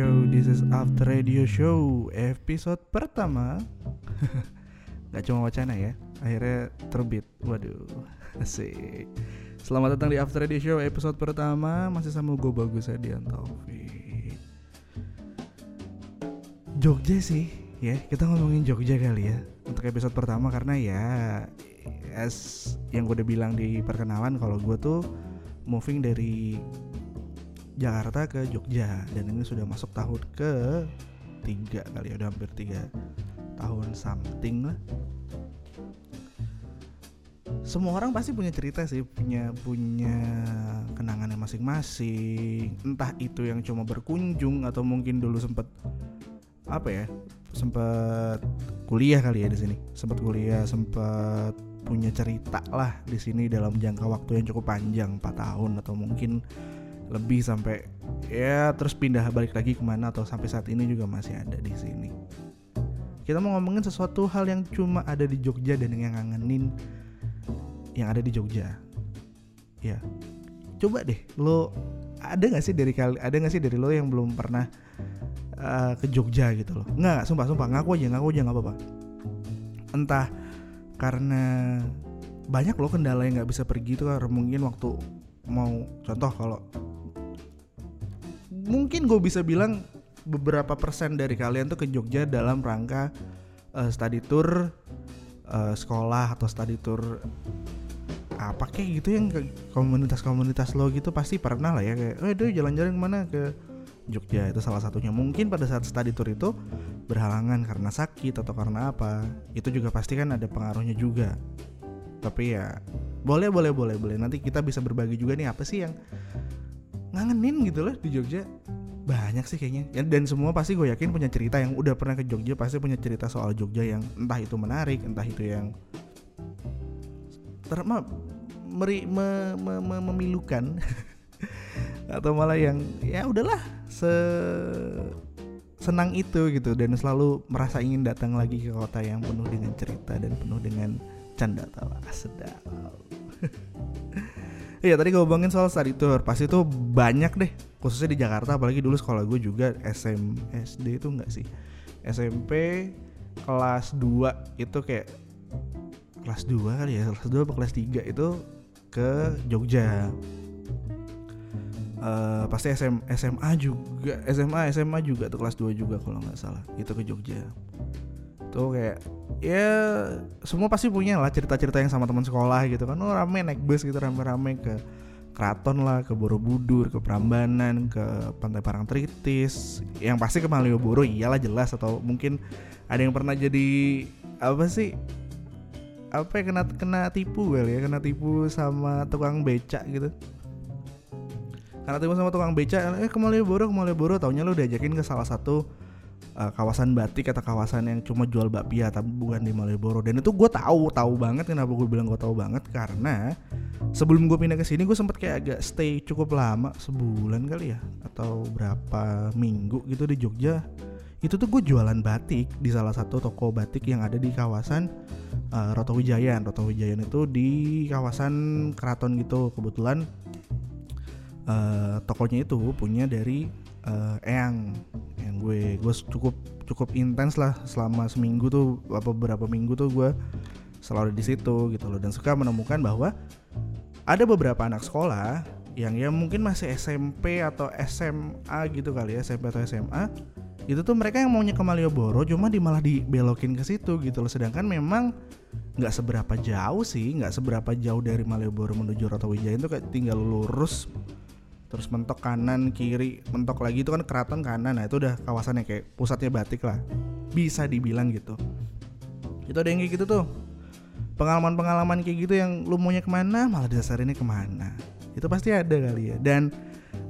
Show. This is After Radio Show episode pertama. Gak cuma wacana ya, akhirnya terbit. Waduh, asik. Selamat datang di After Radio Show episode pertama masih sama gue Bagus Adian Taufik. Jogja sih, ya kita ngomongin Jogja kali ya untuk episode pertama karena ya as yang gue udah bilang di perkenalan kalau gue tuh moving dari Jakarta ke Jogja. Dan ini sudah masuk tahun ke tiga kali ya udah hampir tiga tahun something lah. Semua orang pasti punya cerita sih punya punya kenangannya masing-masing. Entah itu yang cuma berkunjung atau mungkin dulu sempet apa ya sempet kuliah kali ya di sini. Sempet kuliah sempet punya cerita lah di sini dalam jangka waktu yang cukup panjang 4 tahun atau mungkin lebih sampai ya terus pindah balik lagi ke mana atau sampai saat ini juga masih ada di sini. Kita mau ngomongin sesuatu hal yang cuma ada di Jogja dan yang ngangenin yang ada di Jogja. Ya, coba deh lo ada nggak sih dari kali ada nggak sih dari lo yang belum pernah uh, ke Jogja gitu loh? Nggak, sumpah sumpah ngaku aja ngaku aja nggak apa-apa. Entah karena banyak loh kendala yang nggak bisa pergi itu karena mungkin waktu mau contoh kalau mungkin gue bisa bilang beberapa persen dari kalian tuh ke Jogja dalam rangka uh, study tour uh, sekolah atau study tour apa kayak gitu yang komunitas-komunitas lo gitu pasti pernah lah ya kayak eh deh jalan-jalan ke mana? Ke Jogja itu salah satunya. Mungkin pada saat study tour itu berhalangan karena sakit atau karena apa itu juga pasti kan ada pengaruhnya juga. Tapi ya boleh boleh boleh boleh. Nanti kita bisa berbagi juga nih apa sih yang ngangenin gitu loh di Jogja. Banyak sih kayaknya. Ya, dan semua pasti gue yakin punya cerita yang udah pernah ke Jogja pasti punya cerita soal Jogja yang entah itu menarik entah itu yang terma meri, me, me, me, memilukan atau malah yang ya udahlah se senang itu gitu dan selalu merasa ingin datang lagi ke kota yang penuh dengan cerita dan penuh dengan canda tawa. Sedap Iya tadi gue ngomongin soal study tour. Pasti itu banyak deh Khususnya di Jakarta Apalagi dulu sekolah gue juga SM, SD itu enggak sih? SMP kelas 2 itu kayak Kelas 2 kali ya Kelas 2 atau kelas 3 itu ke Jogja. Uh, Pasti SM, SMA juga SMA SMA juga tuh kelas 2 juga kalau nggak salah Itu ke Jogja Tuh kayak ya semua pasti punya lah cerita-cerita yang sama teman sekolah gitu kan. Oh rame naik bus gitu rame-rame ke Keraton lah, ke Borobudur, ke Prambanan, ke Pantai Parangtritis, yang pasti ke Malioboro iyalah jelas. Atau mungkin ada yang pernah jadi apa sih apa ya kena kena tipu kali ya kena tipu sama tukang beca gitu. Karena tipu sama tukang beca eh ke Malioboro ke Malioboro. Taunya lu diajakin ke salah satu uh, kawasan batik atau kawasan yang cuma jual bakpia tapi bukan di Malioboro. Dan itu gue tahu tahu banget kenapa gue bilang gue tahu banget. Karena sebelum gue pindah ke sini gue sempet kayak agak stay cukup lama sebulan kali ya atau berapa minggu gitu di Jogja. Itu tuh gue jualan batik di salah satu toko batik yang ada di kawasan uh, Wijayan Roto Wijayan itu di kawasan keraton gitu kebetulan uh, tokonya itu punya dari uh, Eyang yang gue gue cukup cukup intens lah selama seminggu tuh apa beberapa minggu tuh gue selalu di situ gitu loh. Dan suka menemukan bahwa ada beberapa anak sekolah yang ya mungkin masih SMP atau SMA gitu kali ya SMP atau SMA itu tuh mereka yang maunya ke Malioboro cuma di malah dibelokin ke situ gitu loh. Sedangkan memang nggak seberapa jauh sih nggak seberapa jauh dari Malioboro menuju Rotowijaya itu kayak tinggal lurus terus mentok kanan kiri mentok lagi itu kan keraton kanan. Nah itu udah kawasannya kayak pusatnya batik lah. Bisa dibilang gitu. Itu ada yang kayak gitu tuh. Pengalaman-pengalaman kayak gitu yang lu maunya ke mana malah dasar ini ke mana. Itu pasti ada kali ya. Dan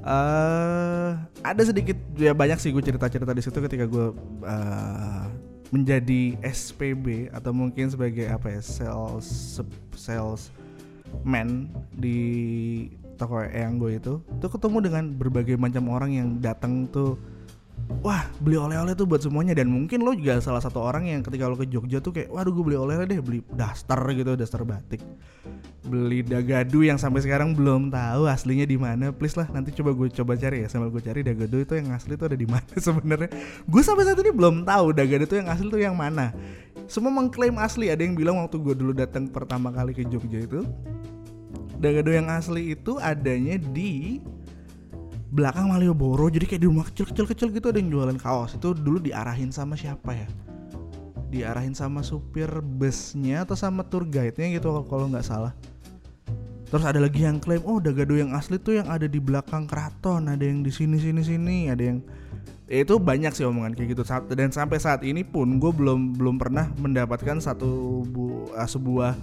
uh, ada sedikit ya banyak sih gue cerita-cerita di situ ketika gue uh, menjadi SPB atau mungkin sebagai apa ya sales sales man di toko yang gue itu tuh ketemu dengan berbagai macam orang yang datang tuh wah beli oleh-oleh tuh buat semuanya. Dan mungkin lo juga salah satu orang yang ketika lo ke Jogja tuh kayak waduh gue beli oleh-oleh deh beli daster gitu daster batik. Beli dagadu yang sampai sekarang belum tahu aslinya di mana. Please lah nanti coba gue coba cari ya sambil gue cari dagadu itu yang asli tuh ada di mana sebenarnya. Gue sampai saat ini belum tahu dagadu itu yang asli tuh yang mana. Semua mengklaim asli. Ada yang bilang waktu gue dulu datang pertama kali ke Jogja itu dagadu yang asli itu adanya di belakang Malioboro. Jadi kayak di rumah kecil-kecil-kecil gitu ada yang jualan kaos. Itu dulu diarahin sama siapa ya? Diarahin sama supir busnya atau sama tour guide-nya gitu kalau nggak salah. Terus ada lagi yang klaim oh dagado yang asli tuh yang ada di belakang keraton. Ada yang di sini sini sini. Ada yang ya itu banyak sih omongan kayak gitu. Dan sampai saat ini pun gue belum belum pernah mendapatkan satu bu, uh, sebuah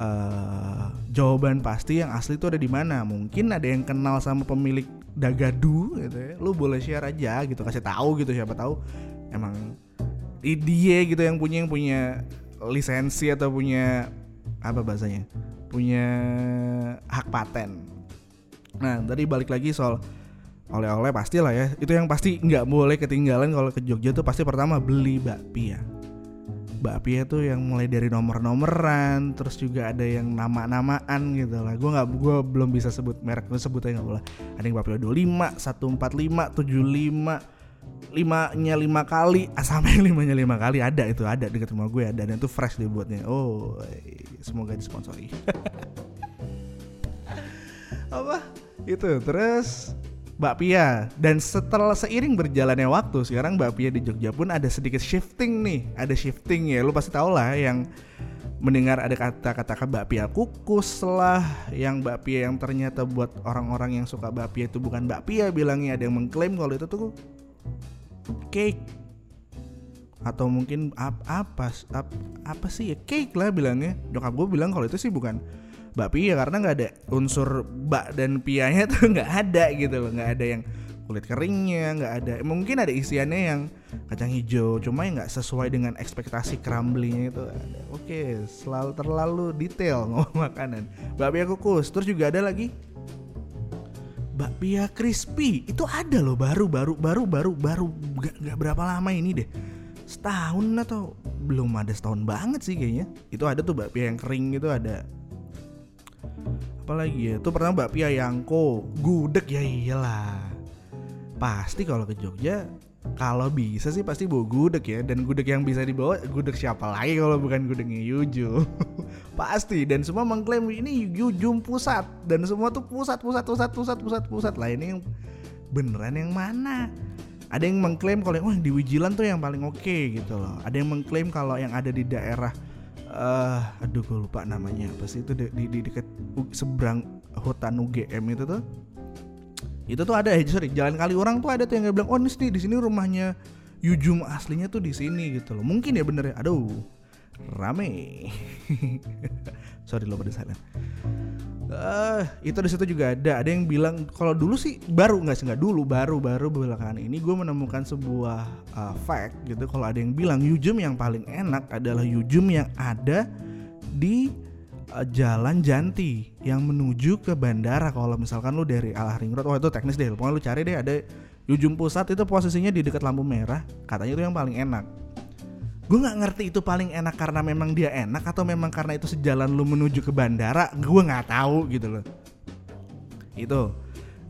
uh, jawaban pasti yang asli itu ada di mana? Mungkin ada yang kenal sama pemilik Dagadu gitu ya. Lu boleh share aja gitu kasih tahu gitu siapa tahu. Emang dia gitu yang punya yang punya lisensi atau punya apa bahasanya? Punya hak paten. Nah tadi balik lagi soal oleh-oleh pasti lah ya. Itu yang pasti nggak boleh ketinggalan kalau ke Jogja tuh pasti pertama beli bakpia bakpia tuh yang mulai dari nomor-nomoran terus juga ada yang nama-namaan gitu lah. Gue nggak gue belum bisa sebut merek gue sebut aja nggak boleh. Ada yang bakpia 25 145 75 limanya lima kali. Ah, sama yang limanya lima kali ada itu ada dekat rumah gue ada dan itu fresh dibuatnya oh semoga disponsori. Apa? Itu terus bakpia dan setelah seiring berjalannya waktu sekarang bakpia di Jogja pun ada sedikit shifting nih. Ada shifting ya lu pasti tau lah yang mendengar ada kata-kata bakpia kukus lah yang bakpia yang ternyata buat orang-orang yang suka bakpia itu bukan bakpia bilangnya. Ada yang mengklaim kalau itu tuh cake. Atau mungkin ap, apa ap, apa sih ya? Cake lah bilangnya. Nyokap gue bilang kalau itu sih bukan bakpia karena nggak ada unsur bak dan pianya tuh nggak ada gitu loh. Nggak ada yang kulit keringnya nggak ada. Mungkin ada isiannya yang kacang hijau cuma yang nggak sesuai dengan ekspektasi crumbly itu ada. Oke selalu terlalu detail ngomong makanan. Bakpia kukus terus juga ada lagi bakpia crispy. Itu ada loh baru baru baru baru baru. Nggak berapa lama ini deh. Setahun atau belum ada setahun banget sih kayaknya. Itu ada tuh bakpia yang kering gitu ada apalagi ya itu pertama bakpia Yangko gudeg. Ya iyalah. Pasti kalau ke Jogja kalau bisa sih pasti bawa gudeg ya. Dan gudeg yang bisa dibawa gudeg siapa lagi kalau bukan gudegnya Yuju? Pasti. Dan semua mengklaim ini Yujum pusat. Dan semua tuh pusat pusat pusat pusat pusat pusat. Lah ini yang beneran yang mana? Ada yang mengklaim kalau oh di Wijilan tuh yang paling oke okay, gitu loh. Ada yang mengklaim kalau yang ada di daerah uh, aduh gue lupa namanya. Apa sih itu di, di, di dekat seberang hutan UGM itu tuh? Itu tuh ada ya sorry jalan kali orang tuh ada tuh yang bilang oh ini di sini rumahnya Yujum aslinya tuh di sini gitu loh. Mungkin ya bener ya? Aduh rame. Sorry lo pada sana uh, itu di situ juga ada. Ada yang bilang kalau dulu sih baru nggak sih nggak dulu baru baru belakangan ini gue menemukan sebuah uh, fact gitu. Kalau ada yang bilang Yujum yang paling enak adalah Yujum yang ada di uh, Jalan Janti yang menuju ke bandara. Kalau misalkan lu dari Alah Ring Road oh itu teknis deh. Pokoknya lu cari deh ada Yujum Pusat itu posisinya di dekat lampu merah. Katanya itu yang paling enak gue nggak ngerti itu paling enak karena memang dia enak atau memang karena itu sejalan lu menuju ke bandara? Gue nggak tahu gitu loh. Itu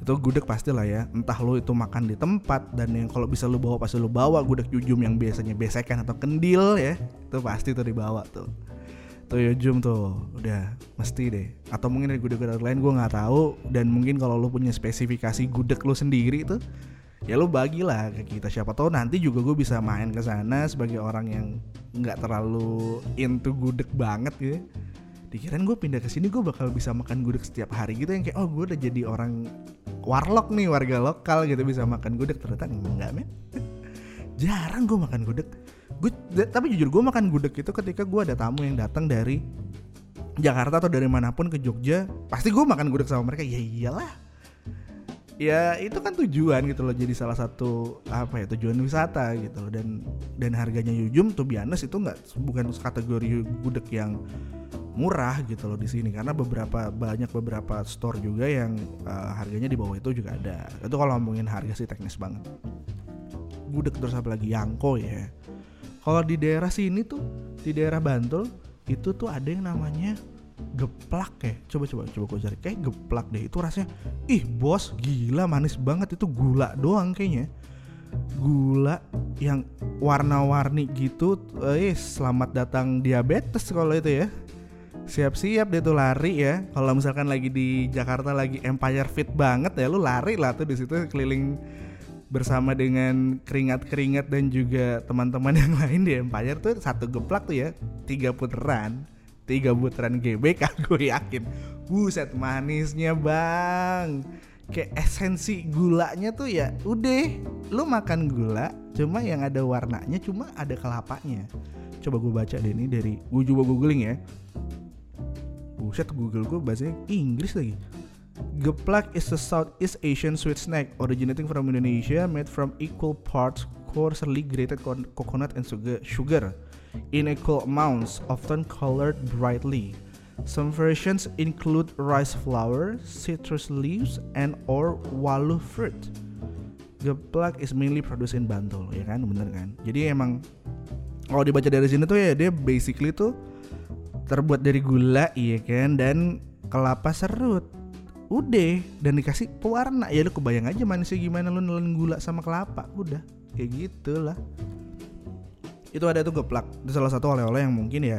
itu gudeg pasti lah ya. Entah lu itu makan di tempat dan yang kalau bisa lu bawa pasti lu bawa. Gudeg jujum yang biasanya besekan atau kendil ya itu pasti tuh dibawa tuh. Tuh yujum tuh. Udah mesti deh. Atau mungkin dari gudeg-gudeg lain gue nggak tahu. Dan mungkin kalau lu punya spesifikasi gudeg lu sendiri tuh ya lu bagilah ke kita siapa tahu nanti juga gue bisa main ke sana sebagai orang yang nggak terlalu into gudeg banget gitu. Dikirain gue pindah ke sini gue bakal bisa makan gudeg setiap hari gitu yang kayak oh gue udah jadi orang warlock nih warga lokal gitu bisa makan gudeg. Ternyata enggak men. Jarang gue makan gudeg. Gue tapi jujur gue makan gudeg itu ketika gue ada tamu yang datang dari Jakarta atau dari mana pun ke Jogja pasti gue makan gudeg sama mereka. Ya iyalah ya itu kan tujuan gitu loh jadi salah satu apa ya tujuan wisata gitu loh. Dan dan harganya Yujum tuh biasa itu nggak bukan kategori gudeg yang murah gitu loh di sini. Karena beberapa banyak beberapa store juga yang uh, harganya di bawah itu juga ada. Itu kalau ngomongin harga sih teknis banget. Gudeg terus apa lagi? Yangko ya. Kalau di daerah sini tuh di daerah Bantul itu tuh ada yang namanya geplak ya. Coba coba coba gue cari. Kayak geplak deh. Itu rasanya ih bos gila manis banget. Itu gula doang kayaknya. Gula yang warna-warni gitu eh selamat datang diabetes kalau itu ya. Siap-siap deh tuh lari ya. Kalau misalkan lagi di Jakarta lagi Empire Fit banget ya lu lari lah tuh di situ keliling bersama dengan keringat-keringat dan juga teman-teman yang lain di Empire tuh. Satu geplak tuh ya tiga putaran tiga putaran GBK gue yakin. Buset manisnya bang. Kayak esensi gulanya tuh ya udah. Lu makan gula cuma yang ada warnanya cuma ada kelapanya. Coba gue baca deh ini dari gue coba googling ya. Buset google gue bahasanya Inggris lagi. Geplak is a Southeast Asian sweet snack originating from Indonesia made from equal parts coarsely grated coconut and sugar in equal amounts, often colored brightly. Some versions include rice flour, citrus leaves, and or walu fruit. Geplak is mainly produced in Bantul, ya kan, bener kan? Jadi emang kalau dibaca dari sini tuh ya dia basically tuh terbuat dari gula, iya kan, dan kelapa serut udah dan dikasih pewarna ya lu kebayang aja manisnya gimana lu nelen gula sama kelapa udah kayak gitulah itu ada tuh geplak. Itu salah satu oleh-oleh yang mungkin ya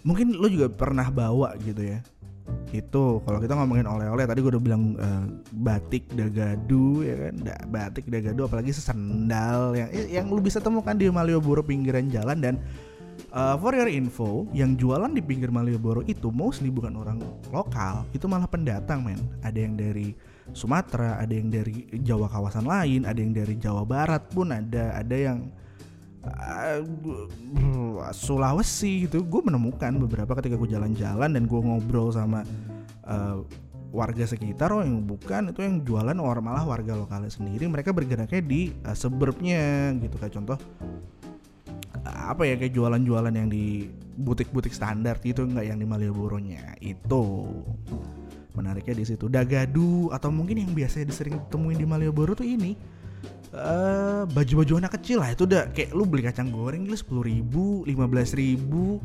mungkin lu juga pernah bawa gitu ya. Itu kalau kita ngomongin oleh-oleh tadi gue udah bilang uh, batik dagadu ya kan? Da, batik dagadu apalagi sesendal yang yang lu bisa temukan di Malioboro pinggiran jalan. Dan Uh, for your info, yang jualan di pinggir Malioboro itu mostly bukan orang lokal, itu malah pendatang men. Ada yang dari Sumatera, ada yang dari Jawa kawasan lain, ada yang dari Jawa Barat pun ada, ada yang uh, Sulawesi gitu. Gue menemukan beberapa ketika gue jalan-jalan dan gue ngobrol sama uh, warga sekitar oh yang bukan itu yang jualan orang malah warga lokalnya sendiri mereka bergeraknya di uh, suburbnya gitu. Kayak contoh apa ya kayak jualan-jualan yang di butik-butik standar gitu nggak yang di Malioboro-nya. Itu menariknya di situ. Dagadu atau mungkin yang biasanya disering temuin di Malioboro tuh ini uh, baju-baju anak kecil lah itu udah kayak lu beli kacang goreng lu sepuluh ribu lima belas ribu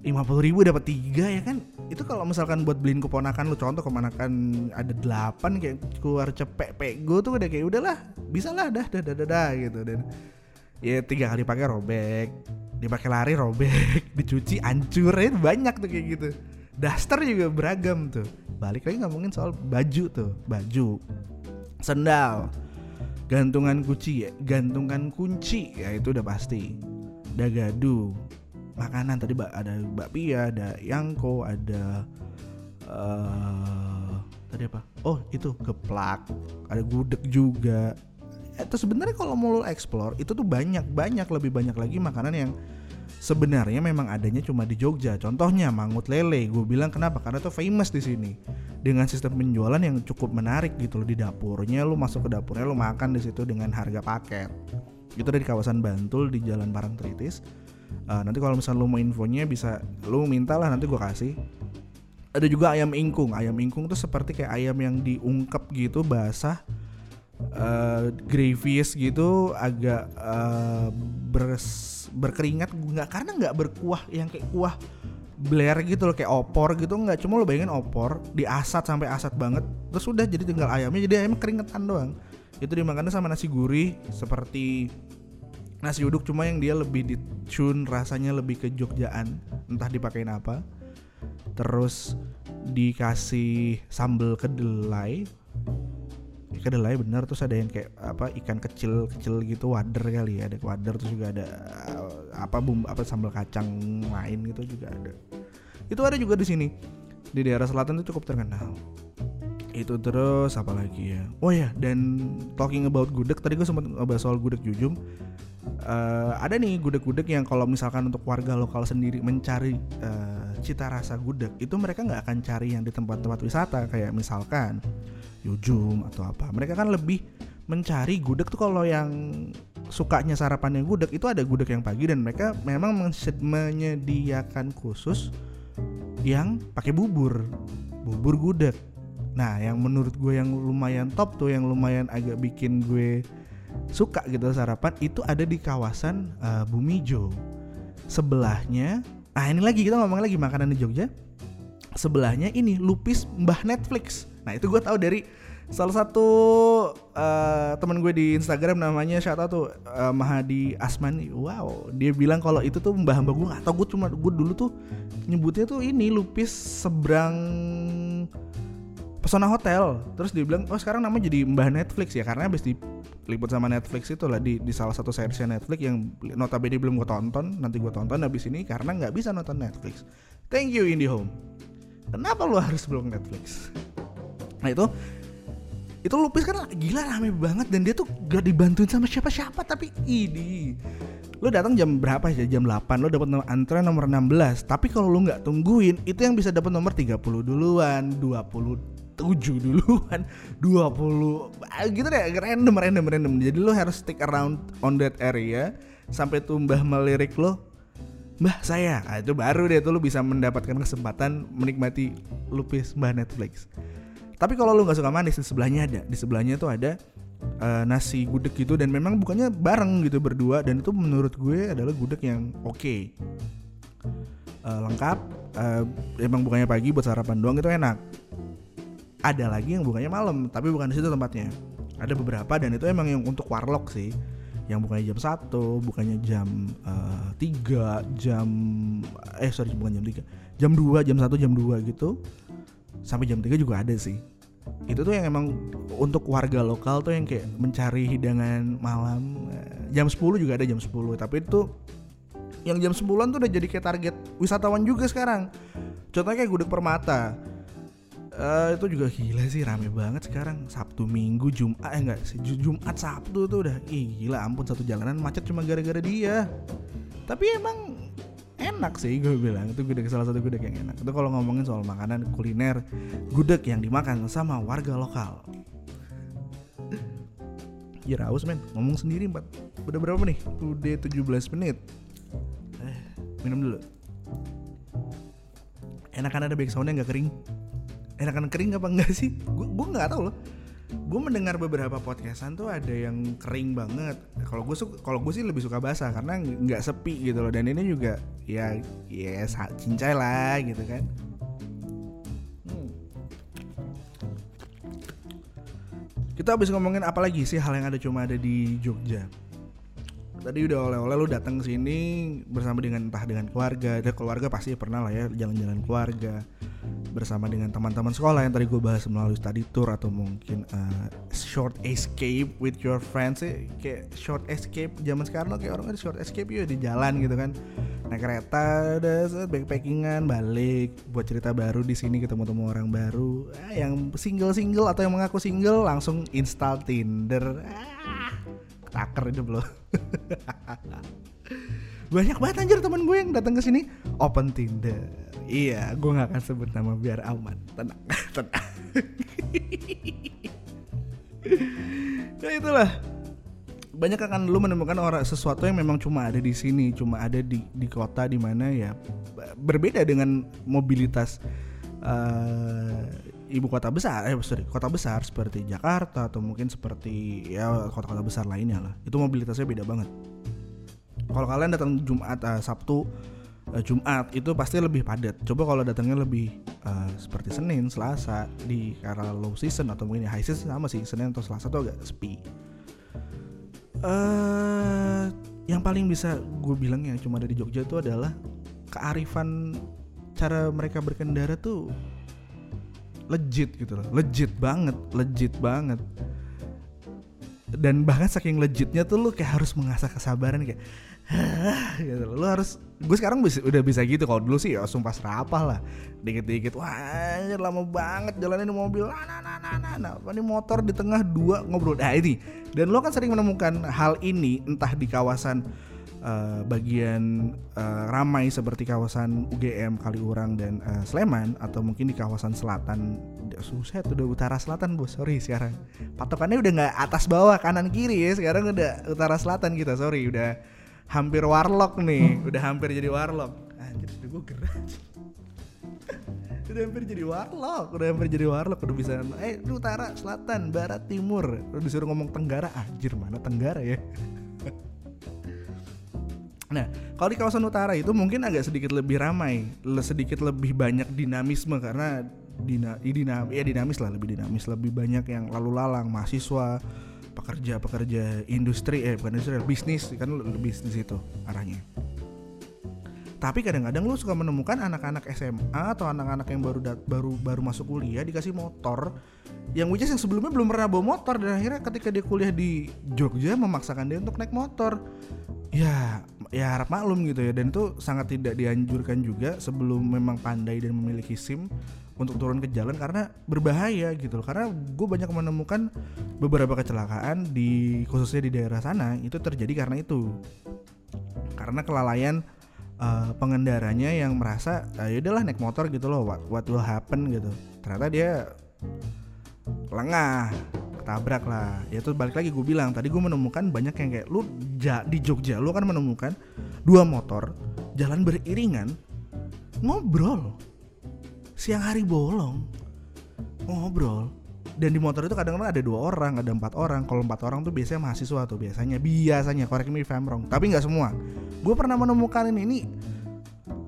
lima puluh ribu dapat tiga ya kan? Itu kalau misalkan buat beliin keponakan lu contoh keponakan ada delapan kayak keluar cepek pego tuh udah kayak udahlah bisa lah dah dah dah dah, dah gitu. Dan ya tiga kali pakai robek dipakai lari robek dicuci hancur ya banyak tuh kayak gitu. Daster juga beragam tuh. Balik lagi ngomongin soal baju tuh baju sendal gantungan kunci ya gantungan kunci ya itu udah pasti. Dagadu makanan tadi ada bakpia ada yangko ada uh, tadi apa? Oh itu geplak ada gudeg juga. Itu sebenarnya kalau mau lo explore itu tuh banyak banyak lebih banyak lagi makanan yang sebenarnya memang adanya cuma di Jogja. Contohnya mangut lele. Gue bilang kenapa? Karena tuh famous di sini. Dengan sistem penjualan yang cukup menarik gitu loh di dapurnya. Lu masuk ke dapurnya lu makan di situ dengan harga paket. Itu dari kawasan Bantul di Jalan Parangtritis. Uh, nanti kalau misalnya lu mau infonya bisa lu mintalah nanti gue kasih. Ada juga ayam ingkung. Ayam ingkung tuh seperti kayak ayam yang diungkep gitu basah uh, gravies gitu agak uh, bers, berkeringat nggak karena nggak berkuah yang kayak kuah blair gitu loh kayak opor gitu nggak. Cuma lo bayangin opor diasat sampai asat banget terus udah jadi tinggal ayamnya jadi ayamnya keringetan doang. Itu dimakannya sama nasi gurih seperti nasi uduk cuma yang dia lebih dicun rasanya lebih ke Jogjaan entah dipakein apa. Terus dikasih sambal kedelai kedelai bener terus ada yang kayak apa ikan kecil kecil gitu wader kali ya ada wader terus juga ada apa bumbu apa sambal kacang lain gitu juga ada. Itu ada juga di sini. Di daerah selatan itu cukup terkenal itu terus apa lagi ya? Oh ya dan talking about gudeg tadi gue sempat ngobrol soal gudeg jujum. Uh, ada nih gudeg-gudeg yang kalau misalkan untuk warga lokal sendiri mencari uh, cita rasa gudeg itu mereka nggak akan cari yang di tempat-tempat wisata kayak misalkan Yujum atau apa. Mereka kan lebih mencari gudeg tuh kalau yang sukanya sarapannya gudeg itu ada gudeg yang pagi dan mereka memang menyediakan khusus yang pakai bubur. Bubur gudeg nah yang menurut gue yang lumayan top tuh yang lumayan agak bikin gue suka gitu sarapan itu ada di kawasan uh, Bumijo sebelahnya ah ini lagi kita ngomong lagi makanan di Jogja. Sebelahnya ini lupis Mbah Netflix. Nah itu gue tahu dari salah satu uh, teman gue di Instagram namanya siapa tuh uh, Mahadi Asmani. Wow dia bilang kalau itu tuh mbah mbah gue. Nggak tau gue cuma gue dulu tuh nyebutnya tuh ini lupis seberang pesona hotel. Terus dia bilang oh sekarang namanya jadi mbah Netflix ya karena habis diliput sama Netflix itu lah di, di salah satu seriesnya Netflix yang notabene belum gue tonton nanti gue tonton habis ini karena nggak bisa nonton Netflix. Thank you IndiHome. Kenapa lu harus belum Netflix? Nah itu itu Lupis kan gila rame banget dan dia tuh gak dibantuin sama siapa-siapa tapi ini lo datang jam berapa ya jam 8 lo dapat antrean nomor 16 tapi kalau lo nggak tungguin itu yang bisa dapat nomor 30 duluan 27 duluan 20 ah, gitu deh random random random jadi lo harus stick around on that area sampai tuh mbah melirik lo Mbah saya, nah, itu baru deh tuh lo bisa mendapatkan kesempatan menikmati lupis mbah Netflix. Tapi kalau lu nggak suka manis di sebelahnya ada, di sebelahnya tuh ada uh, nasi gudeg gitu dan memang bukannya bareng gitu berdua dan itu menurut gue adalah gudeg yang oke. Okay. Uh, lengkap, uh, emang bukannya pagi buat sarapan doang itu enak. Ada lagi yang bukannya malam, tapi bukan di situ tempatnya. Ada beberapa dan itu emang yang untuk warlock sih. Yang bukannya jam 1, bukannya jam uh, 3, jam eh sorry bukan jam 3, jam 2, jam 1, jam 2 gitu. Sampai jam 3 juga ada sih. Itu tuh yang emang untuk warga lokal tuh yang kayak mencari hidangan malam. Eh, jam 10 juga ada jam 10 tapi itu yang jam 10an tuh udah jadi kayak target wisatawan juga sekarang. Contohnya kayak gudeg permata uh, itu juga gila sih rame banget sekarang. Sabtu Minggu Jumat eh enggak Jumat Sabtu tuh udah ih gila ampun satu jalanan macet cuma gara-gara dia. Tapi emang enak sih gue bilang. Itu gudeg salah satu gudeg yang enak. Itu kalau ngomongin soal makanan kuliner gudeg yang dimakan sama warga lokal. Ya raus men. Ngomong sendiri empat udah berapa nih? Udah 17 menit. Eh, minum dulu. Enakan ada back soundnya nggak kering enakan kering apa enggak sih? Gue gue nggak tahu loh. Gue mendengar beberapa podcastan tuh ada yang kering banget. Kalau gue kalau gue sih lebih suka basah karena nggak sepi gitu loh. Dan ini juga ya ya cincai lah gitu kan. Hmm. kita habis ngomongin apa lagi sih hal yang ada cuma ada di Jogja tadi udah oleh-oleh lu datang ke sini bersama dengan entah dengan keluarga ada keluarga pasti pernah lah ya jalan-jalan keluarga bersama dengan teman-teman sekolah yang tadi gue bahas melalui study tour atau mungkin uh, short escape with your friends. Sih kayak short escape zaman sekarang kayak orang ada short escape ya di jalan gitu kan. Naik kereta udah backpackingan balik buat cerita baru di sini ketemu temu orang baru. Ah, yang single single atau yang mengaku single langsung install Tinder. Ah, taker itu belum banyak banget anjir teman gue yang datang ke sini open Tinder Iya, gue gak akan sebut nama biar aman. Tenang, tenang. ya itulah. Banyak akan lu menemukan orang sesuatu yang memang cuma ada di sini, cuma ada di di kota di mana ya berbeda dengan mobilitas uh, ibu kota besar, eh sorry, kota besar seperti Jakarta atau mungkin seperti ya kota-kota besar lainnya lah. Itu mobilitasnya beda banget. Kalau kalian datang Jumat, uh, Sabtu, uh, Jumat itu pasti lebih padat. Coba kalau datangnya lebih uh, seperti Senin, Selasa di karena low season atau mungkin high season sama sih Senin atau Selasa tuh agak sepi. Uh, yang paling bisa gue bilang yang cuma ada di Jogja itu adalah kearifan cara mereka berkendara tuh legit gitu loh, legit banget, legit banget. Dan bahkan saking legitnya tuh lu kayak harus mengasah kesabaran kayak gitu lu harus gue sekarang bisa, udah bisa gitu. Kalau dulu sih ya sumpah serapah lah. Dikit-dikit wah lama banget jalanin mobil. Nah nah nah nah nah, nah. ini motor di tengah dua ngobrol. Nah ini. Dan lo kan sering menemukan hal ini entah di kawasan uh, bagian uh, ramai seperti kawasan UGM Kaliurang dan uh, Sleman atau mungkin di kawasan selatan susah udah utara selatan bos sorry sekarang patokannya udah nggak atas bawah kanan kiri ya sekarang udah utara selatan kita sorry udah hampir warlock nih, udah hampir jadi warlock. Anjir, udah gue gerak. udah hampir jadi warlock udah hampir jadi warlock udah bisa eh utara selatan barat timur udah disuruh ngomong tenggara anjir mana tenggara ya Nah, kalau di kawasan utara itu mungkin agak sedikit lebih ramai, sedikit lebih banyak dinamisme karena dina, dinam, ya dinamis lah, lebih dinamis, lebih banyak yang lalu lalang, mahasiswa, pekerja-pekerja industri, eh bukan industri, bisnis kan bisnis itu arahnya. Tapi kadang-kadang lu suka menemukan anak-anak SMA atau anak-anak yang baru dat- baru baru masuk kuliah dikasih motor yang which is yang sebelumnya belum pernah bawa motor dan akhirnya ketika dia kuliah di Jogja memaksakan dia untuk naik motor. Ya, ya harap maklum gitu ya dan itu sangat tidak dianjurkan juga sebelum memang pandai dan memiliki SIM untuk turun ke jalan karena berbahaya gitu loh. Karena gue banyak menemukan beberapa kecelakaan di khususnya di daerah sana itu terjadi karena itu. Karena kelalaian uh, pengendaranya yang merasa ah, ya udahlah naik motor gitu loh what, what will happen gitu ternyata dia lengah ketabrak lah. Ya itu balik lagi gue bilang tadi gue menemukan banyak yang kayak lu ja, di Jogja lu kan menemukan dua motor jalan beriringan ngobrol. Siang hari bolong ngobrol. Dan di motor itu kadang-kadang ada dua orang ada empat orang. Kalau empat orang tuh biasanya mahasiswa tuh biasanya biasanya correct me if tapi nggak semua. Gue pernah menemukan ini ini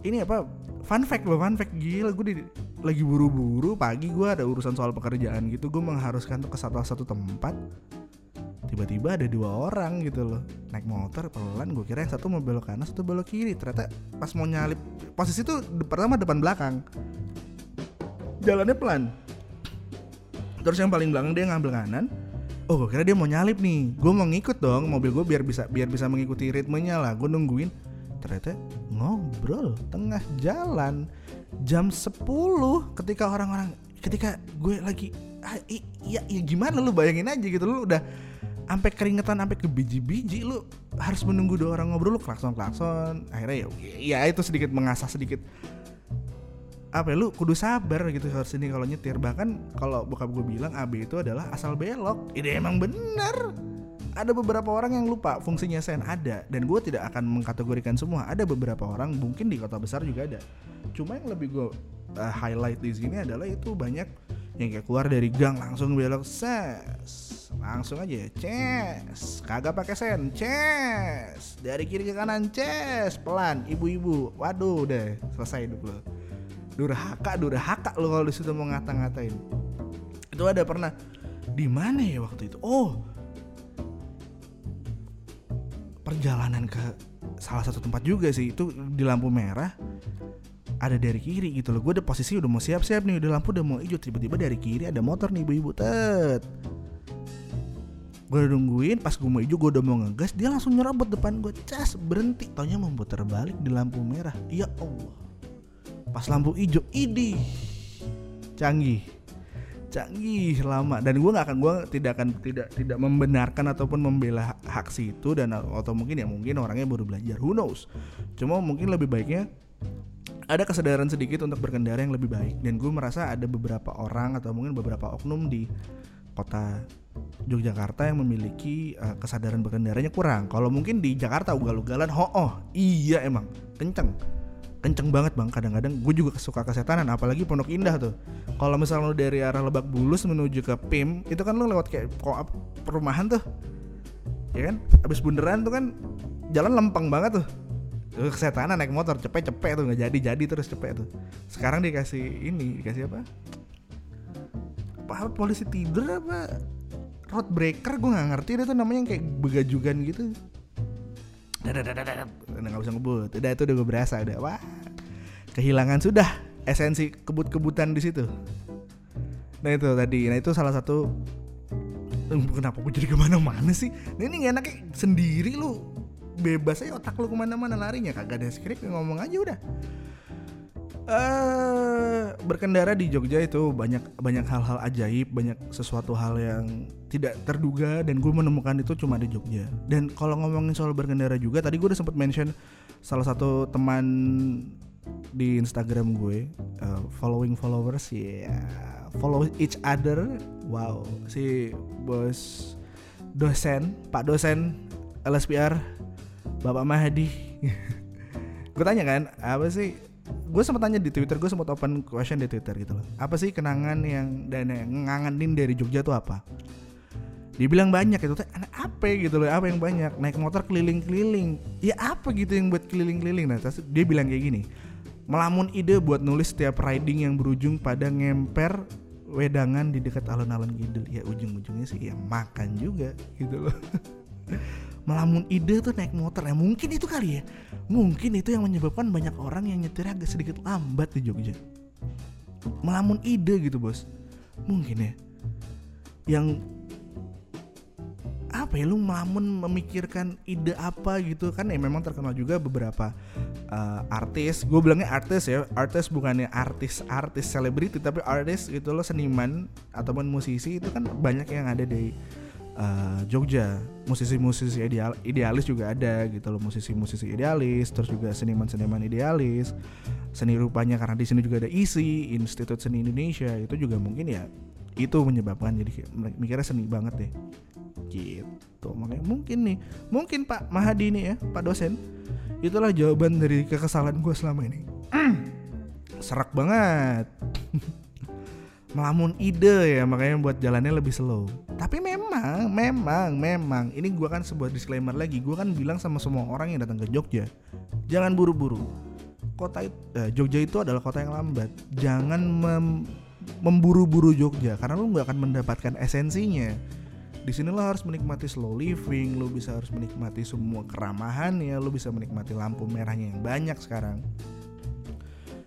ini apa fun fact loh fun fact. Gila gue di, lagi buru-buru pagi gue ada urusan soal pekerjaan gitu gue mengharuskan tuh ke satu satu tempat. Tiba-tiba ada dua orang gitu loh naik motor pelan gue kira yang satu mau belok kanan satu belok kiri. Ternyata pas mau nyalip posisi tuh pertama depan belakang. Jalannya pelan. Terus yang paling belakang dia ngambil kanan. Oh gue kira dia mau nyalip nih. Gue mau ngikut dong mobil gue biar bisa biar bisa mengikuti ritmenya lah gue nungguin. Ternyata ngobrol tengah jalan jam 10 ketika orang-orang ketika gue lagi ah, i- ya, ya gimana lu? Bayangin aja gitu. Lu udah sampai keringetan sampai ke biji-biji lu harus menunggu dua orang ngobrol lu klakson klakson akhirnya ya ya itu sedikit mengasah sedikit. Apa ya, lu kudu sabar gitu harus ini kalau nyetir. Bahkan kalau bokap gue bilang AB itu adalah asal belok. Ini emang bener ada beberapa orang yang lupa fungsinya sen ada. Dan gue tidak akan mengkategorikan semua. Ada beberapa orang mungkin di kota besar juga ada. Cuma yang lebih gue uh, highlight di sini adalah itu banyak yang kayak keluar dari gang langsung belok ses langsung aja ces. Kagak pakai sen ces. Dari kiri ke kanan ces. Pelan ibu-ibu. Waduh udah selesai hidup lo durhaka durhaka lo kalau di situ mau ngata-ngatain. Itu ada pernah. Di mana ya waktu itu? Oh perjalanan ke salah satu tempat juga sih. Itu di lampu merah ada dari kiri gitu loh. Gue udah posisi udah mau siap-siap nih udah lampu udah mau hijau tiba-tiba dari kiri ada motor nih ibu-ibu tet. Gue udah nungguin pas gue mau hijau gue udah mau ngegas dia langsung nyerobot depan gue cas berhenti. Taunya mau putar balik di lampu merah. Ya Allah. Pas lampu hijau idi canggih canggih lama. Dan gue nggak akan gue tidak akan tidak tidak membenarkan ataupun membela hak situ dan atau mungkin ya mungkin orangnya baru belajar. Who knows? Cuma mungkin lebih baiknya ada kesadaran sedikit untuk berkendara yang lebih baik. Dan gue merasa ada beberapa orang atau mungkin beberapa oknum di kota Yogyakarta yang memiliki uh, kesadaran berkendaranya kurang. Kalau mungkin di Jakarta ugal-ugalan ho oh iya emang kenceng kenceng banget bang. Kadang-kadang gue juga suka kesetanan apalagi Pondok Indah tuh. Kalau misalnya lu dari arah Lebak Bulus menuju ke PIM itu kan lu lewat kayak perumahan tuh. Ya kan? Abis bundaran tuh kan jalan lempeng banget tuh. Kesetanan naik motor cepet-cepet tuh nggak jadi-jadi terus cepet tuh. Sekarang dikasih ini dikasih apa? Apa polisi tidur apa? Road breaker gue nggak ngerti itu tuh namanya yang kayak begajugan gitu nggak bisa ngebut. Udah itu udah gue berasa udah. Wah. Kehilangan sudah esensi kebut-kebutan di situ. Nah itu tadi. Nah itu salah satu kenapa gue jadi ke mana-mana sih? Nah, ini gak enaknya sendiri lu. Bebas aja otak lu ke mana-mana larinya. Kagak ada skrip ngomong aja udah eh berkendara di Jogja itu banyak banyak hal-hal ajaib, banyak sesuatu hal yang tidak terduga dan gue menemukan itu cuma di Jogja. Dan kalau ngomongin soal berkendara juga, tadi gue udah sempat mention salah satu teman di Instagram gue, uh, following followers ya, follow each other. Wow, si bos dosen, Pak dosen LSPR, Bapak Mahdi. gue tanya kan, apa sih gue sempat tanya di Twitter gue sempat open question di Twitter gitu loh. Apa sih kenangan yang dan yang ngangenin dari Jogja tuh apa? Dibilang banyak itu teh apa gitu loh apa yang banyak? Naik motor keliling-keliling. Ya apa gitu yang buat keliling-keliling? Nah dia bilang kayak gini melamun ide buat nulis setiap riding yang berujung pada ngemper wedangan di dekat alun-alun Kidul ya ujung-ujungnya sih ya makan juga gitu loh melamun ide tuh naik motor. Ya mungkin itu kali ya. Mungkin itu yang menyebabkan banyak orang yang nyetir agak sedikit lambat di Jogja. Melamun ide gitu bos. Mungkin ya. Yang apa ya lu melamun memikirkan ide apa gitu. Kan ya memang terkenal juga beberapa uh, artis. Gue bilangnya artis ya. Artis bukannya artis artis selebriti tapi artis gitu loh seniman ataupun musisi itu kan banyak yang ada di uh, Jogja. Musisi-musisi ideal idealis juga ada gitu loh. Musisi-musisi idealis terus juga seniman-seniman idealis. Seni rupanya karena di sini juga ada ISI Institut Seni Indonesia itu juga mungkin ya itu menyebabkan jadi mikirnya seni banget deh. Gitu. Makanya mungkin nih mungkin Pak Mahadi nih ya Pak dosen itulah jawaban dari kekesalan gue selama ini. Serak banget melamun ide ya makanya buat jalannya lebih slow. Tapi memang memang memang ini gue kan sebuah disclaimer lagi gue kan bilang sama semua orang yang datang ke Jogja jangan buru-buru. Kota eh, Jogja itu adalah kota yang lambat. Jangan mem, memburu-buru Jogja karena lu nggak akan mendapatkan esensinya. Di sini lo harus menikmati slow living lo bisa harus menikmati semua keramahan ya lo bisa menikmati lampu merahnya yang banyak sekarang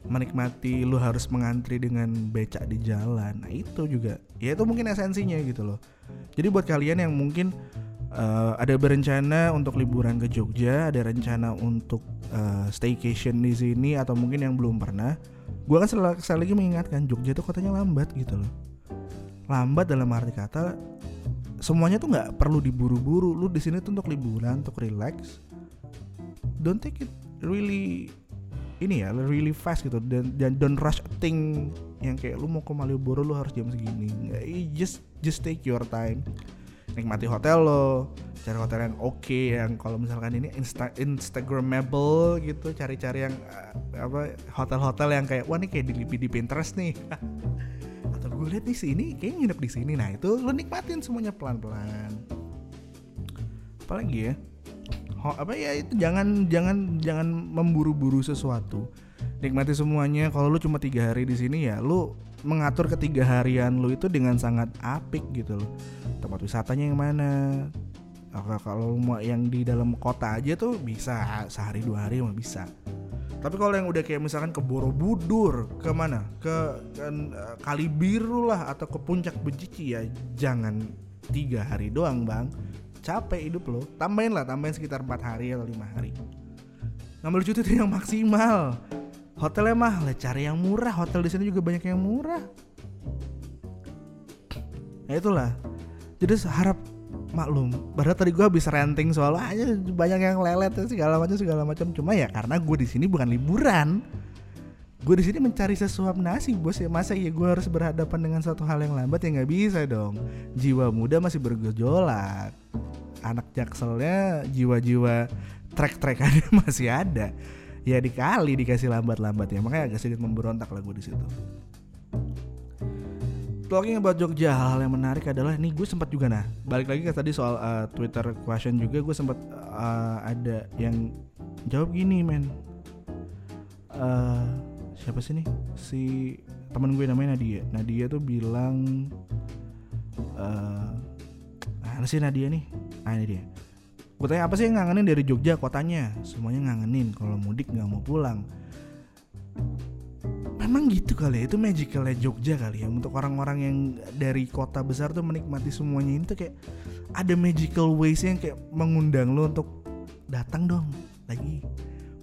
menikmati lu harus mengantri dengan becak di jalan. Nah itu juga. Ya itu mungkin esensinya gitu loh. Jadi buat kalian yang mungkin uh, ada berencana untuk liburan ke Jogja ada rencana untuk uh, staycation di sini atau mungkin yang belum pernah gue kan sekali, sekali lagi mengingatkan Jogja itu kotanya lambat gitu loh. Lambat dalam arti kata semuanya tuh nggak perlu diburu-buru. Lu di sini tuh untuk liburan untuk relax. Don't take it really ini ya really fast gitu. Dan dan don't rush a thing yang kayak lu mau ke Malioboro lu harus jam segini. Just just take your time. Nikmati hotel lo cari hotel yang oke okay, yang kalau misalkan ini insta instagramable gitu. Cari-cari yang uh, apa hotel-hotel yang kayak wah ini kayak di di Pinterest nih. Atau gue lihat di sini kayak nginep di sini. Nah itu lo nikmatin semuanya pelan-pelan. Apalagi ya apa ya itu jangan jangan jangan memburu-buru sesuatu. Nikmati semuanya. Kalau lu cuma tiga hari di sini ya lu mengatur ketiga harian lu itu dengan sangat apik gitu loh. Tempat wisatanya yang mana? Kalau mau yang di dalam kota aja tuh bisa sehari dua hari mah bisa. Tapi kalau yang udah kayak misalkan ke Borobudur ke mana? Ke, ke uh, Kali Biru lah atau ke Puncak Bejici ya jangan tiga hari doang bang capek hidup lo tambahin lah tambahin sekitar empat hari atau lima hari. Ngambil cuti itu yang maksimal. Hotelnya mahal cari yang murah. Hotel di sini juga banyak yang murah. Ya itulah. Jadi harap maklum padahal tadi gue habis renting soal aja banyak yang lelet segala macam segala macam. Cuma ya karena gue di sini bukan liburan gue di sini mencari sesuap nasi bos ya. Masa ya gue harus berhadapan dengan satu hal yang lambat? Ya nggak bisa dong. Jiwa muda masih bergejolak. Anak jakselnya jiwa-jiwa trek-trekannya masih ada. Ya dikali dikasih lambat-lambat ya. Makanya agak sedikit memberontak lah gue di situ. Talking about Jogja hal-hal yang menarik adalah ini gue sempat juga nah balik lagi ke tadi soal uh, Twitter question juga gue sempat uh, ada yang jawab gini men. Uh, siapa sih nih? Si temen gue namanya Nadia. Nadia tuh bilang uh, mana sih Nadia nih? Ah ini dia. Gue tanya apa sih yang ngangenin dari Jogja? Kotanya. Semuanya ngangenin. Kalau mudik nggak mau pulang. Memang gitu kali ya. Itu magicalnya Jogja kali ya. Untuk orang-orang yang dari kota besar tuh menikmati semuanya ini tuh kayak ada magical ways yang kayak mengundang lo untuk datang dong lagi.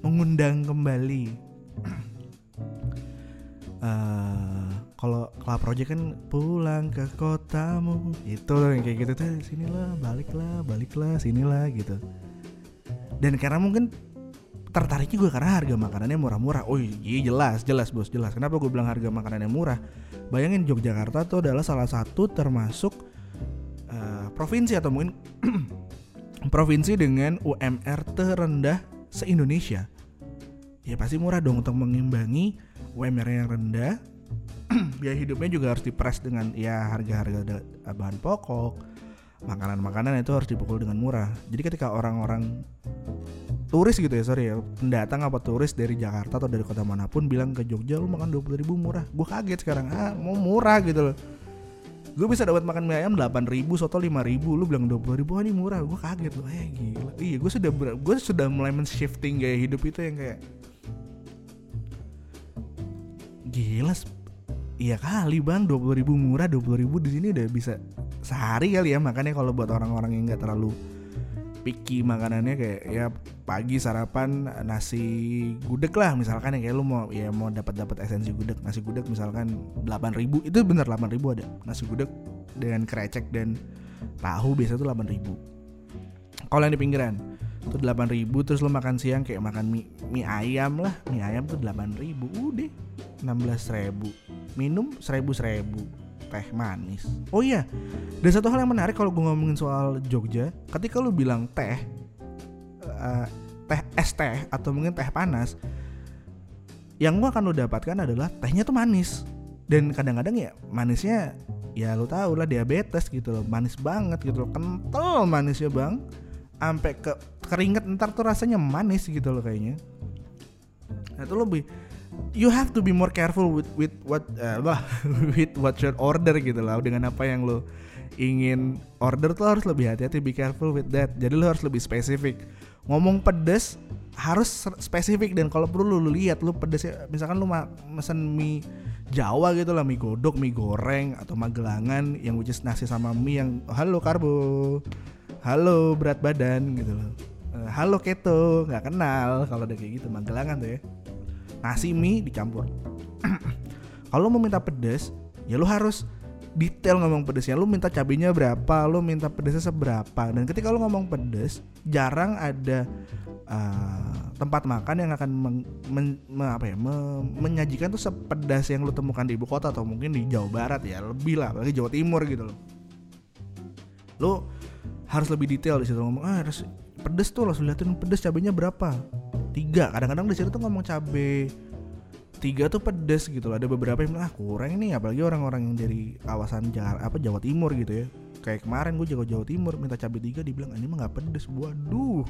Mengundang kembali uh, kalau Club Project kan pulang ke kotamu. Itu yang kayak gitu tuh sinilah baliklah baliklah sinilah gitu. Dan karena mungkin tertariknya gue karena harga makanannya murah-murah. Oh iya jelas jelas bos jelas. Kenapa gue bilang harga makanannya murah? Bayangin Yogyakarta tuh adalah salah satu termasuk uh, provinsi atau mungkin provinsi dengan UMR terendah se Indonesia ya pasti murah dong untuk mengimbangi UMR yang rendah. Biaya hidupnya juga harus dipres dengan ya harga-harga bahan pokok makanan-makanan itu harus dipukul dengan murah. Jadi ketika orang-orang turis gitu ya sorry ya pendatang apa turis dari Jakarta atau dari kota mana pun bilang ke Jogja lu makan puluh ribu murah. Gue kaget sekarang ah mau murah gitu loh. Gue bisa dapat makan mie ayam delapan ribu soto lima ribu lu bilang dua puluh ribu ah, ini murah. Gue kaget loh eh gila. Iya gue sudah gue sudah mulai men-shifting gaya hidup itu yang kayak gila iya kali bang. Dua puluh ribu murah dua puluh ribu di sini udah bisa sehari kali ya. Makanya kalau buat orang-orang yang nggak terlalu picky makanannya kayak ya pagi sarapan nasi gudeg lah misalkan ya. Kayak lu mau ya mau dapat dapat esensi gudeg nasi gudeg misalkan 8000 itu bener 8000 ada. Nasi gudeg dengan krecek dan tahu biasa tuh 8000 kalau yang di pinggiran tuh 8000 terus lu makan siang kayak makan mie, mie ayam lah. Mie ayam tuh 8000 udah. 16000 minum 1000 1000 teh manis. Oh iya, dan satu hal yang menarik kalau gue ngomongin soal Jogja, ketika lu bilang teh, uh, teh es teh atau mungkin teh panas, yang gue akan lu dapatkan adalah tehnya tuh manis. Dan kadang-kadang ya manisnya ya lu tau lah diabetes gitu loh, manis banget gitu loh, kental manisnya bang, sampai ke keringet ntar tuh rasanya manis gitu loh kayaknya. Nah itu lebih you have to be more careful with with what uh, with what your order gitu lah. Dengan apa yang lo ingin order tuh harus lebih hati-hati be careful with that. Jadi lo harus lebih spesifik. Ngomong pedes harus spesifik dan kalau perlu lu lihat lu pedes misalkan lu mesen mie Jawa gitu lah mie godok mie goreng atau magelangan yang which nasi sama mie yang halo karbo halo berat badan gitu loh. Eh, halo keto nggak kenal. Kalau udah kayak gitu magelangan tuh ya. Nasi mie dicampur. Kalau mau minta pedas ya lu harus detail ngomong pedesnya. Lu minta cabenya berapa lu minta pedesnya seberapa. Dan ketika lu ngomong pedes jarang ada uh, tempat makan yang akan men, men, me, apa ya me, menyajikan tuh sepedas yang lu temukan di ibu kota atau mungkin di Jawa Barat ya. Lebih lah apalagi Jawa Timur gitu loh. Lu harus lebih detail di situ. Ngomong ah harus pedes tuh langsung liatin pedes cabenya berapa. Tiga kadang-kadang di situ tuh ngomong cabe. Tiga tuh pedes gitu loh. Ada beberapa yang bilang ah kurang ini apalagi orang-orang yang dari kawasan Jawa apa Jawa Timur gitu ya. Kayak kemarin gue jago Jawa Timur minta cabe tiga dibilang ah, ini mah nggak pedes. Waduh.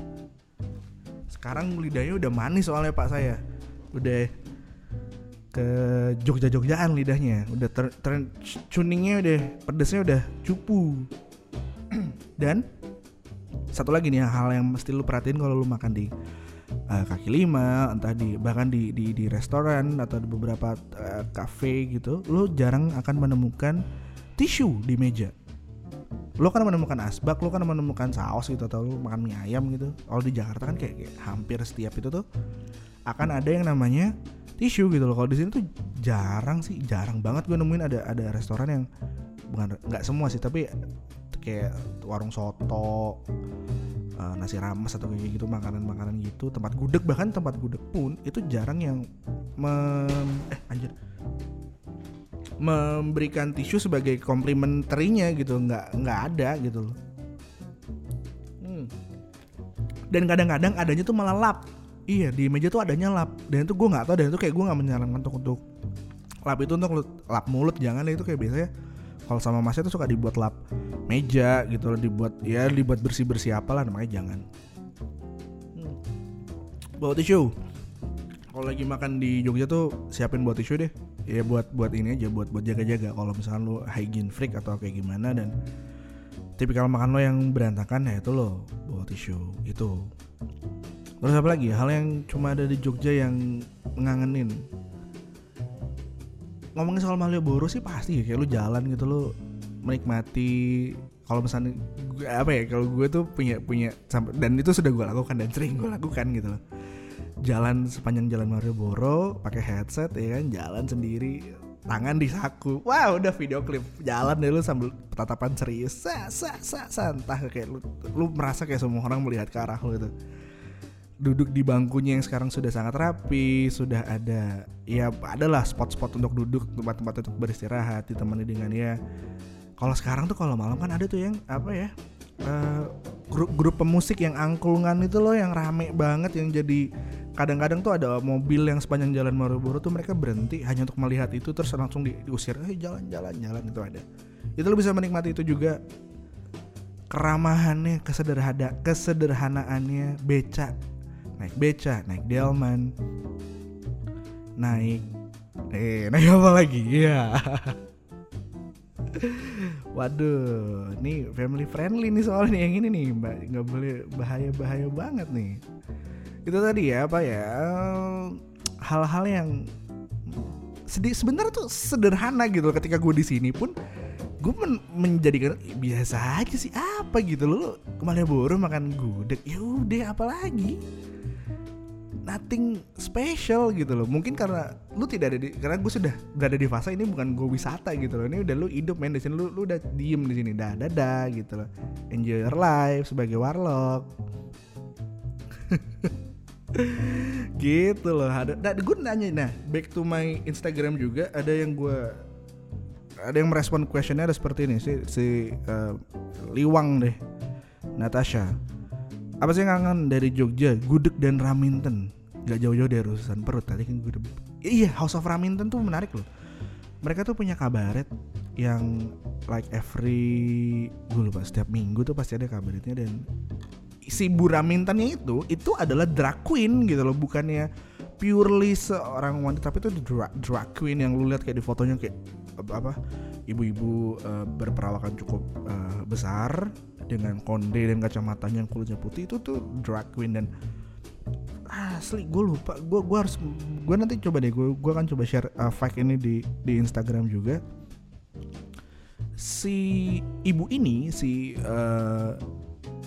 Sekarang lidahnya udah manis soalnya pak saya. Udah ke Jogja-Jogjaan lidahnya. Udah ter tuningnya udah pedesnya udah cupu dan satu lagi nih hal yang mesti lu perhatiin kalau lu makan di uh, kaki lima entah di bahkan di di di restoran atau di beberapa uh, cafe gitu lo jarang akan menemukan tisu di meja. Lo kan menemukan asbak lo kan menemukan saus gitu atau lo makan mie ayam gitu. Kalau di Jakarta kan kayak, kayak hampir setiap itu tuh akan ada yang namanya tisu gitu loh. Kalau di sini tuh jarang sih jarang banget gue nemuin ada ada restoran yang bukan nggak semua sih tapi kayak warung soto uh, nasi rames atau kayak gitu makanan-makanan gitu tempat gudeg bahkan tempat gudeg pun itu jarang yang mem eh anjir. Memberikan tisu sebagai komplimenterinya gitu nggak nggak ada gitu loh. Hmm. dan kadang-kadang adanya tuh malah lap. Iya di meja tuh adanya lap. Dan itu gue nggak tahu dan itu kayak gue nggak menyarankan untuk untuk lap itu untuk lap mulut jangan itu kayak biasanya kalau sama masnya tuh suka dibuat lap meja gitu loh dibuat ya dibuat bersih bersih apalah namanya jangan. Hmm. bawa tisu. Kalau lagi makan di Jogja tuh siapin buat tisu deh. Ya buat buat ini aja buat buat jaga jaga kalau misalkan lo hygiene freak atau kayak gimana dan tipikal makan lo yang berantakan ya itu lo bawa tisu itu terus apa lagi? Hal yang cuma ada di Jogja yang ngangenin ngomongin soal Malioboro sih pasti ya kayak lu jalan gitu lu menikmati kalau misalnya gue, apa ya kalau gue tuh punya punya dan itu sudah gue lakukan dan sering gue lakukan gitu loh. Jalan sepanjang jalan Malioboro pakai headset ya kan jalan sendiri tangan di saku. Wow udah video klip jalan deh lu sambil tatapan serius sa sa sa, sa entah kayak lu lu merasa kayak semua orang melihat ke arah lu gitu duduk di bangkunya yang sekarang sudah sangat rapi, sudah ada ya adalah spot-spot untuk duduk, tempat-tempat untuk beristirahat, ditemani dengan ya. Kalau sekarang tuh kalau malam kan ada tuh yang apa ya? Uh, grup grup pemusik yang angklungan itu loh yang rame banget yang jadi kadang-kadang tuh ada mobil yang sepanjang jalan Malioboro tuh mereka berhenti hanya untuk melihat itu terus langsung di, diusir eh jalan-jalan jalan itu ada itu lo bisa menikmati itu juga keramahannya kesederhana kesederhanaannya beca naik beca naik delman. Naik eh naik apa lagi? Ya Waduh, ini family friendly nih soalnya yang ini nih, mbak nggak boleh bahaya bahaya banget nih. Itu tadi ya apa ya. Hal-hal yang sedih sebenarnya tuh sederhana gitu loh ketika gue di sini pun gue men menjadikan biasa aja sih apa gitu? Loh kemarin baru makan gudeg? Ya udah apalagi nothing special gitu loh. Mungkin karena lu tidak ada di karena gue sudah berada di fase ini bukan gue wisata gitu loh. Ini udah lu hidup main di sini lu lu udah diem di sini. Dah dadah gitu loh. Enjoy your life sebagai warlock. Gitu loh ada nah, gue nanya nah back to my Instagram juga ada yang gue ada yang merespon questionnya ada seperti ini si si uh, Liwang deh Natasha apa sih kangen dari Jogja? Gudeg dan Raminten. Gak jauh-jauh dari urusan perut tadi kan gue iya House of Raminten tuh menarik loh. Mereka tuh punya kabaret yang like every gue lupa setiap minggu tuh pasti ada kabaretnya dan si Bu Ramintennya itu itu adalah drag queen gitu loh. Bukannya purely seorang wanita tapi itu drag, drag queen yang lu lihat kayak di fotonya kayak apa ibu-ibu uh, berperawakan cukup uh, besar dengan konde dan kacamatanya yang kulitnya putih itu tuh drag queen dan asli gue lupa gue gue harus gue nanti coba deh gue gue akan coba share uh, fact ini di di Instagram juga. Si ibu ini si uh,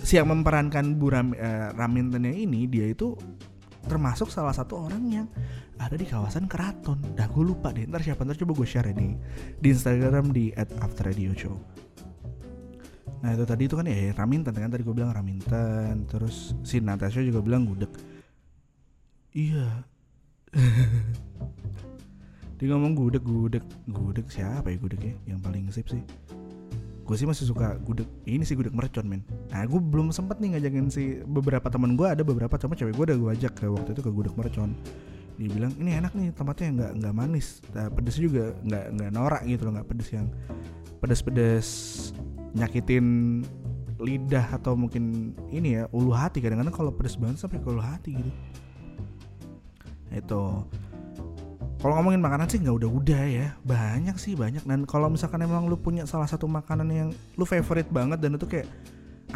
si yang memerankan Bu Ram, uh, Ramintennya ini dia itu termasuk salah satu orang yang ada di kawasan keraton. Dah gue lupa deh. Ntar siapa ntar coba gue share ini di Instagram di @afterradioshow. Nah itu tadi itu kan ya Raminten kan tadi gue bilang Raminten Terus si Natasha juga bilang gudeg Iya Dia ngomong gudeg gudeg Gudeg siapa ya gudegnya Yang paling sip sih Gue sih masih suka gudeg Ini sih gudeg mercon men. Nah gue belum sempet nih ngajakin si Beberapa teman gue ada beberapa Cuma cewek gue udah gue ajak ke waktu itu ke gudeg mercon. Dia bilang ini enak nih tempatnya nggak nggak manis. Nah, pedesnya juga nggak nggak norak gitu loh nggak pedes yang pedes pedes nyakitin lidah atau mungkin ini ya ulu hati. Kadang-kadang kalau pedes banget sampai ke ulu hati gitu. Itu kalau ngomongin makanan sih nggak udah-udah ya. Banyak sih banyak. Dan kalau misalkan emang lu punya salah satu makanan yang lu favorite banget dan itu kayak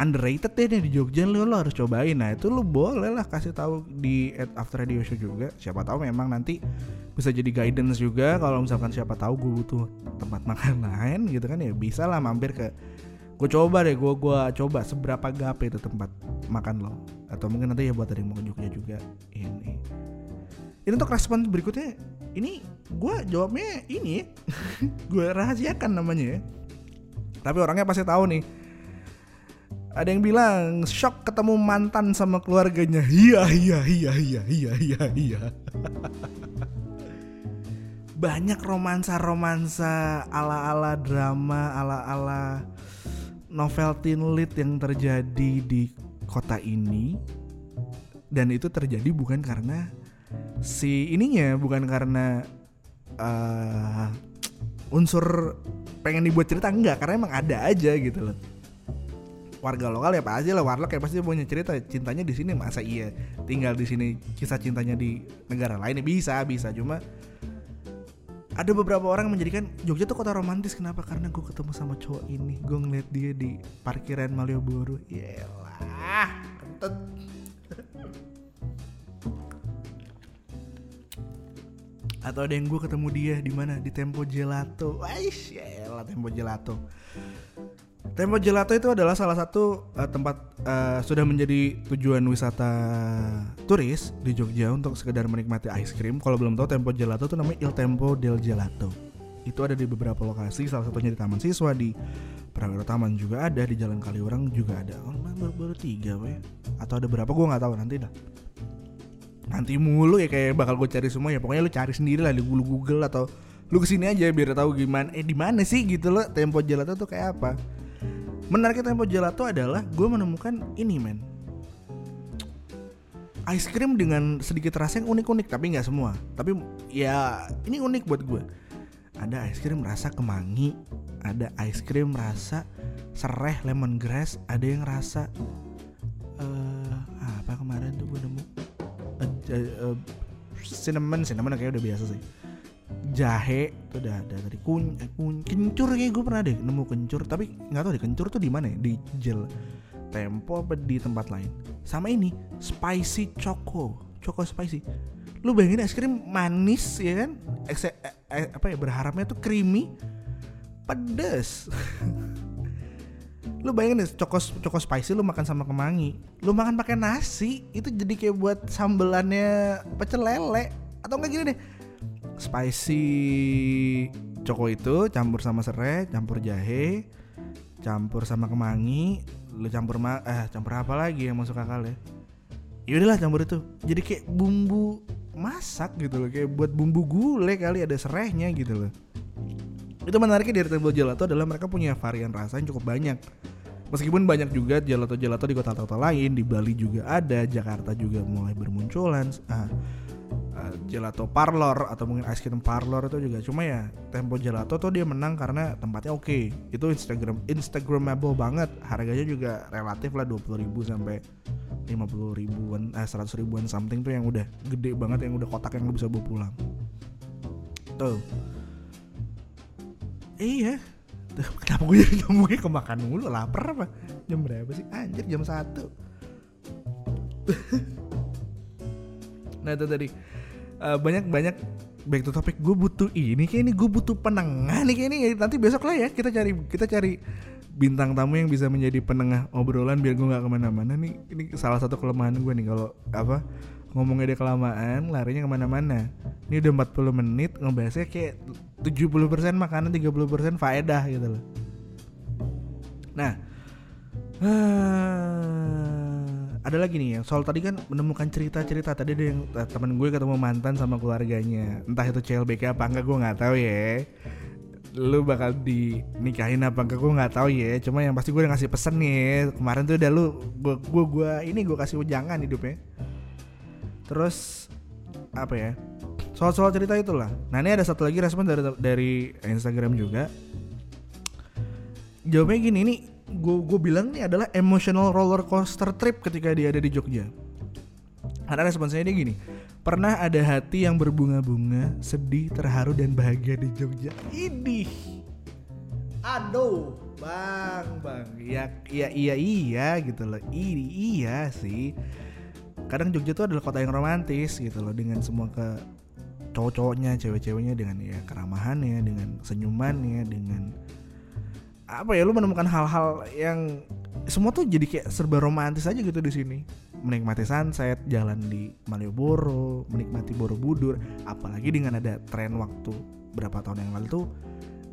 underrated deh nih di Jogja lu, lu harus cobain. Nah itu lu boleh lah kasih tahu di at after radio show juga. Siapa tahu memang nanti bisa jadi guidance juga. Kalau misalkan siapa tahu gue butuh tempat makan lain gitu kan ya bisa lah mampir ke gue coba deh gue gua coba seberapa gape itu tempat makan lo. Atau mungkin nanti ya buat yang mau ke Jogja juga. Ini ini untuk respon berikutnya. Ini gue jawabnya ini gue rahasiakan namanya ya. Tapi orangnya pasti tahu nih. Ada yang bilang shock ketemu mantan sama keluarganya. Iya iya iya iya iya iya iya. Banyak romansa-romansa ala-ala drama ala-ala novel teen lit yang terjadi di kota ini. Dan itu terjadi bukan karena si ininya bukan karena uh, unsur pengen dibuat cerita enggak karena emang ada aja gitu loh. Warga lokal ya pasti lah warlock ya pasti punya cerita cintanya di sini masa iya tinggal di sini kisah cintanya di negara lain? Ya bisa bisa cuma ada beberapa orang menjadikan Jogja tuh kota romantis. Kenapa? Karena gue ketemu sama cowok ini gue ngeliat dia di parkiran Malioboro. Yelah kentut atau ada yang gue ketemu dia di mana di Tempo Gelato Aish, yelah Tempo Gelato Tempo Gelato itu adalah salah satu uh, tempat uh, sudah menjadi tujuan wisata turis di Jogja untuk sekedar menikmati ice cream. Kalau belum tahu Tempo Gelato itu namanya Il Tempo del Gelato. Itu ada di beberapa lokasi, salah satunya di Taman Siswa di Prawiro Taman juga ada, di Jalan Kaliurang juga ada. Oh, baru, baru tiga, we. Atau ada berapa gue nggak tahu nanti dah. Nanti mulu ya kayak bakal gue cari semua ya. Pokoknya lu cari sendiri lah di Google atau lu ke sini aja biar tahu gimana eh di mana sih gitu loh Tempo Gelato tuh kayak apa. Menariknya tempo gelato adalah gue menemukan ini men. Ice cream dengan sedikit rasa yang unik-unik tapi nggak semua. Tapi ya ini unik buat gue ada ice cream rasa kemangi ada ice cream rasa sereh lemongrass ada yang rasa uh, apa kemarin tuh gue nemu uh, uh, cinnamon cinnamon kayak udah biasa sih. Jahe itu udah ada tadi. Kun, eh, kun kencur kayak gue pernah deh nemu kencur tapi nggak tahu deh kencur tuh di mana ya? Di gel tempo apa di tempat lain? Sama ini spicy choco choco spicy. Lu bayangin es krim manis ya kan? Ekse, eh, eh, apa ya berharapnya tuh creamy pedes lu bayangin deh choco choco spicy lu makan sama kemangi. Lu makan pakai nasi itu jadi kayak buat sambelannya pecel lele. Atau enggak gini deh spicy choco itu campur sama serai campur jahe campur sama kemangi lu campur ma eh campur apa lagi yang masuk akal ya? Ya udahlah campur itu. Jadi kayak bumbu masak gitu loh kayak buat bumbu gulai kali ada serehnya gitu loh itu menariknya dari Temple Gelato adalah mereka punya varian rasa yang cukup banyak. Meskipun banyak juga gelato-gelato di kota-kota lain di Bali juga ada Jakarta juga mulai bermunculan ah, uh, gelato parlor atau mungkin ice cream parlor itu juga. Cuma ya tempo gelato tuh dia menang karena tempatnya oke. Okay. itu instagram instagramable banget. Harganya juga relatif lah 20 ribu sampai 50 ribuan eh 100 ribuan something tuh yang udah gede banget yang udah kotak yang lu bisa bawa pulang. Tuh iya. Kenapa gue jadi ngomongnya ke makan mulu? Lapar apa? Jam berapa sih? Anjir jam satu. Nah itu tadi. Uh, banyak banyak back to topic gue butuh ini kayak ini gue butuh penengah nih kayak ini nanti besok lah ya kita cari kita cari bintang tamu yang bisa menjadi penengah obrolan biar gue nggak ke mana-mana nih. Ini salah satu kelemahan gue nih kalau apa ngomongnya dia kelamaan larinya ke mana-mana. Ini udah 40 menit ngebahasnya kayak 70% makanan 30% faedah gitu loh. Nah ada lagi nih yang soal tadi kan menemukan cerita-cerita. Tadi ada yang eh, temen gue ketemu mantan sama keluarganya. Entah itu CLBK apa enggak gue nggak tahu ya. Lu bakal dinikahin apa enggak gue nggak tahu ya. Cuma yang pasti gue udah ngasih pesen nih kemarin tuh udah lu gue gue, gue ini gue kasih ujangan hidupnya. Terus apa ya soal-soal cerita itulah nah ini ada satu lagi respon dari dari Instagram juga jawabnya gini nih gue bilang nih adalah emotional roller coaster trip ketika dia ada di Jogja. Karena responsnya dia gini, pernah ada hati yang berbunga-bunga, sedih, terharu dan bahagia di Jogja. Ini, aduh, bang, bang, ya, iya, iya, iya gitu loh. Ini iya sih. Kadang Jogja tuh adalah kota yang romantis gitu loh dengan semua ke cowok-cowoknya, cewek-ceweknya dengan ya keramahannya, dengan senyumannya, dengan apa ya lu menemukan hal-hal yang semua tuh jadi kayak serba romantis aja gitu di sini. Menikmati sunset jalan di Malioboro menikmati Borobudur. Apalagi dengan ada tren waktu berapa tahun yang lalu tuh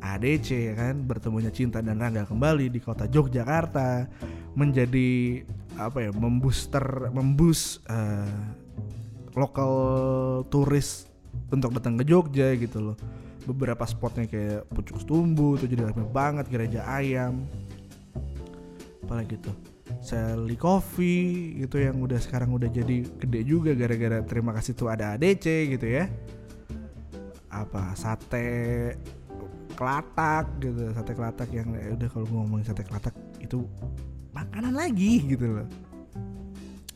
ADC ya kan? Bertemunya cinta dan rangga kembali di kota Yogyakarta menjadi apa ya membooster membus uh, lokal turis untuk datang ke Jogja gitu loh. Beberapa spotnya kayak pucuk tumbuh itu jadi rame banget gereja ayam. Apalagi tuh Sally Coffee itu yang udah sekarang udah jadi gede juga gara-gara terima kasih tuh ada ADC gitu ya. Apa sate kelatak gitu sate kelatak yang ya udah kalau ngomongin sate kelatak itu makanan lagi gitu loh.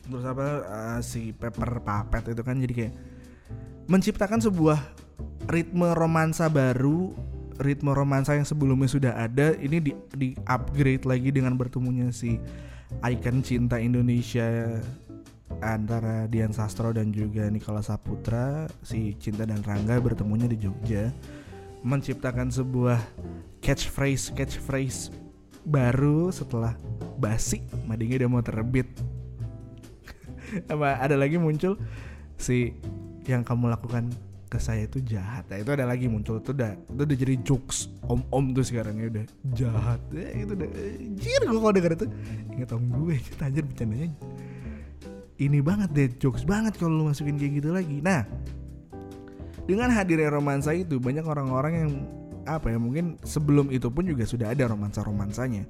Terus apa uh, si pepper papet itu kan jadi kayak menciptakan sebuah ritme romansa baru ritme romansa yang sebelumnya sudah ada ini di, di upgrade lagi dengan bertemunya si ikon cinta Indonesia antara Dian Sastro dan juga Nikola Saputra si Cinta dan Rangga bertemunya di Jogja menciptakan sebuah catchphrase catchphrase baru setelah basi. Madingnya udah mau terbit. Ada lagi muncul? Si yang kamu lakukan ke saya itu jahat. Ya itu ada lagi muncul itu udah itu udah jadi jokes om om tuh sekarang ya udah jahat. Ya itu udah jir gue kalau denger itu inget om gue anjir bercandanya. Ini banget deh jokes banget kalau lu masukin kayak gitu lagi. Nah dengan hadirnya romansa itu banyak orang-orang yang apa ya mungkin sebelum itu pun juga sudah ada romansa romansanya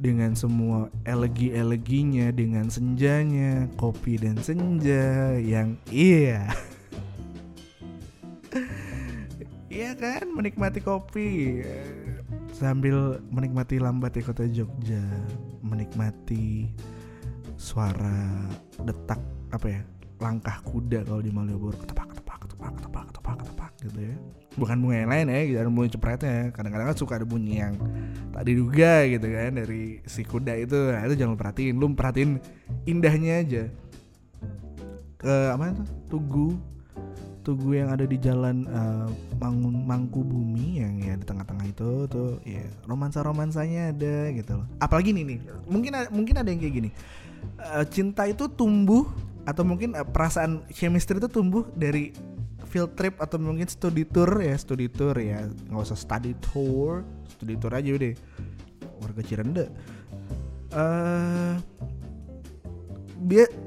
dengan semua elegi-eleginya dengan senjanya kopi dan senja yang iya. Iya kan? Menikmati kopi. Sambil menikmati lambatnya kota Jogja menikmati suara detak apa ya langkah kuda kalau di Malioboro ketepak ketepak ketepak ketepak ketepak ketepak gitu ya bukan bunga yang lain ya gitu bunyi cepretnya kadang-kadang kan suka ada bunyi yang tak diduga gitu kan dari si kuda itu. Nah, itu jangan perhatiin. Lu perhatiin indahnya aja. Ke apa itu? Tugu. Tugu yang ada di jalan uh, Mangun Mangku Bumi yang ya di tengah-tengah itu tuh ya romansa romansanya ada gitu loh. Apalagi nih nih mungkin mungkin ada yang kayak gini. Uh, cinta itu tumbuh atau mungkin uh, perasaan chemistry itu tumbuh dari field trip atau mungkin studi tour ya studi tour ya. Nggak usah study tour studi tour aja udah. Warga Cirende. Uh,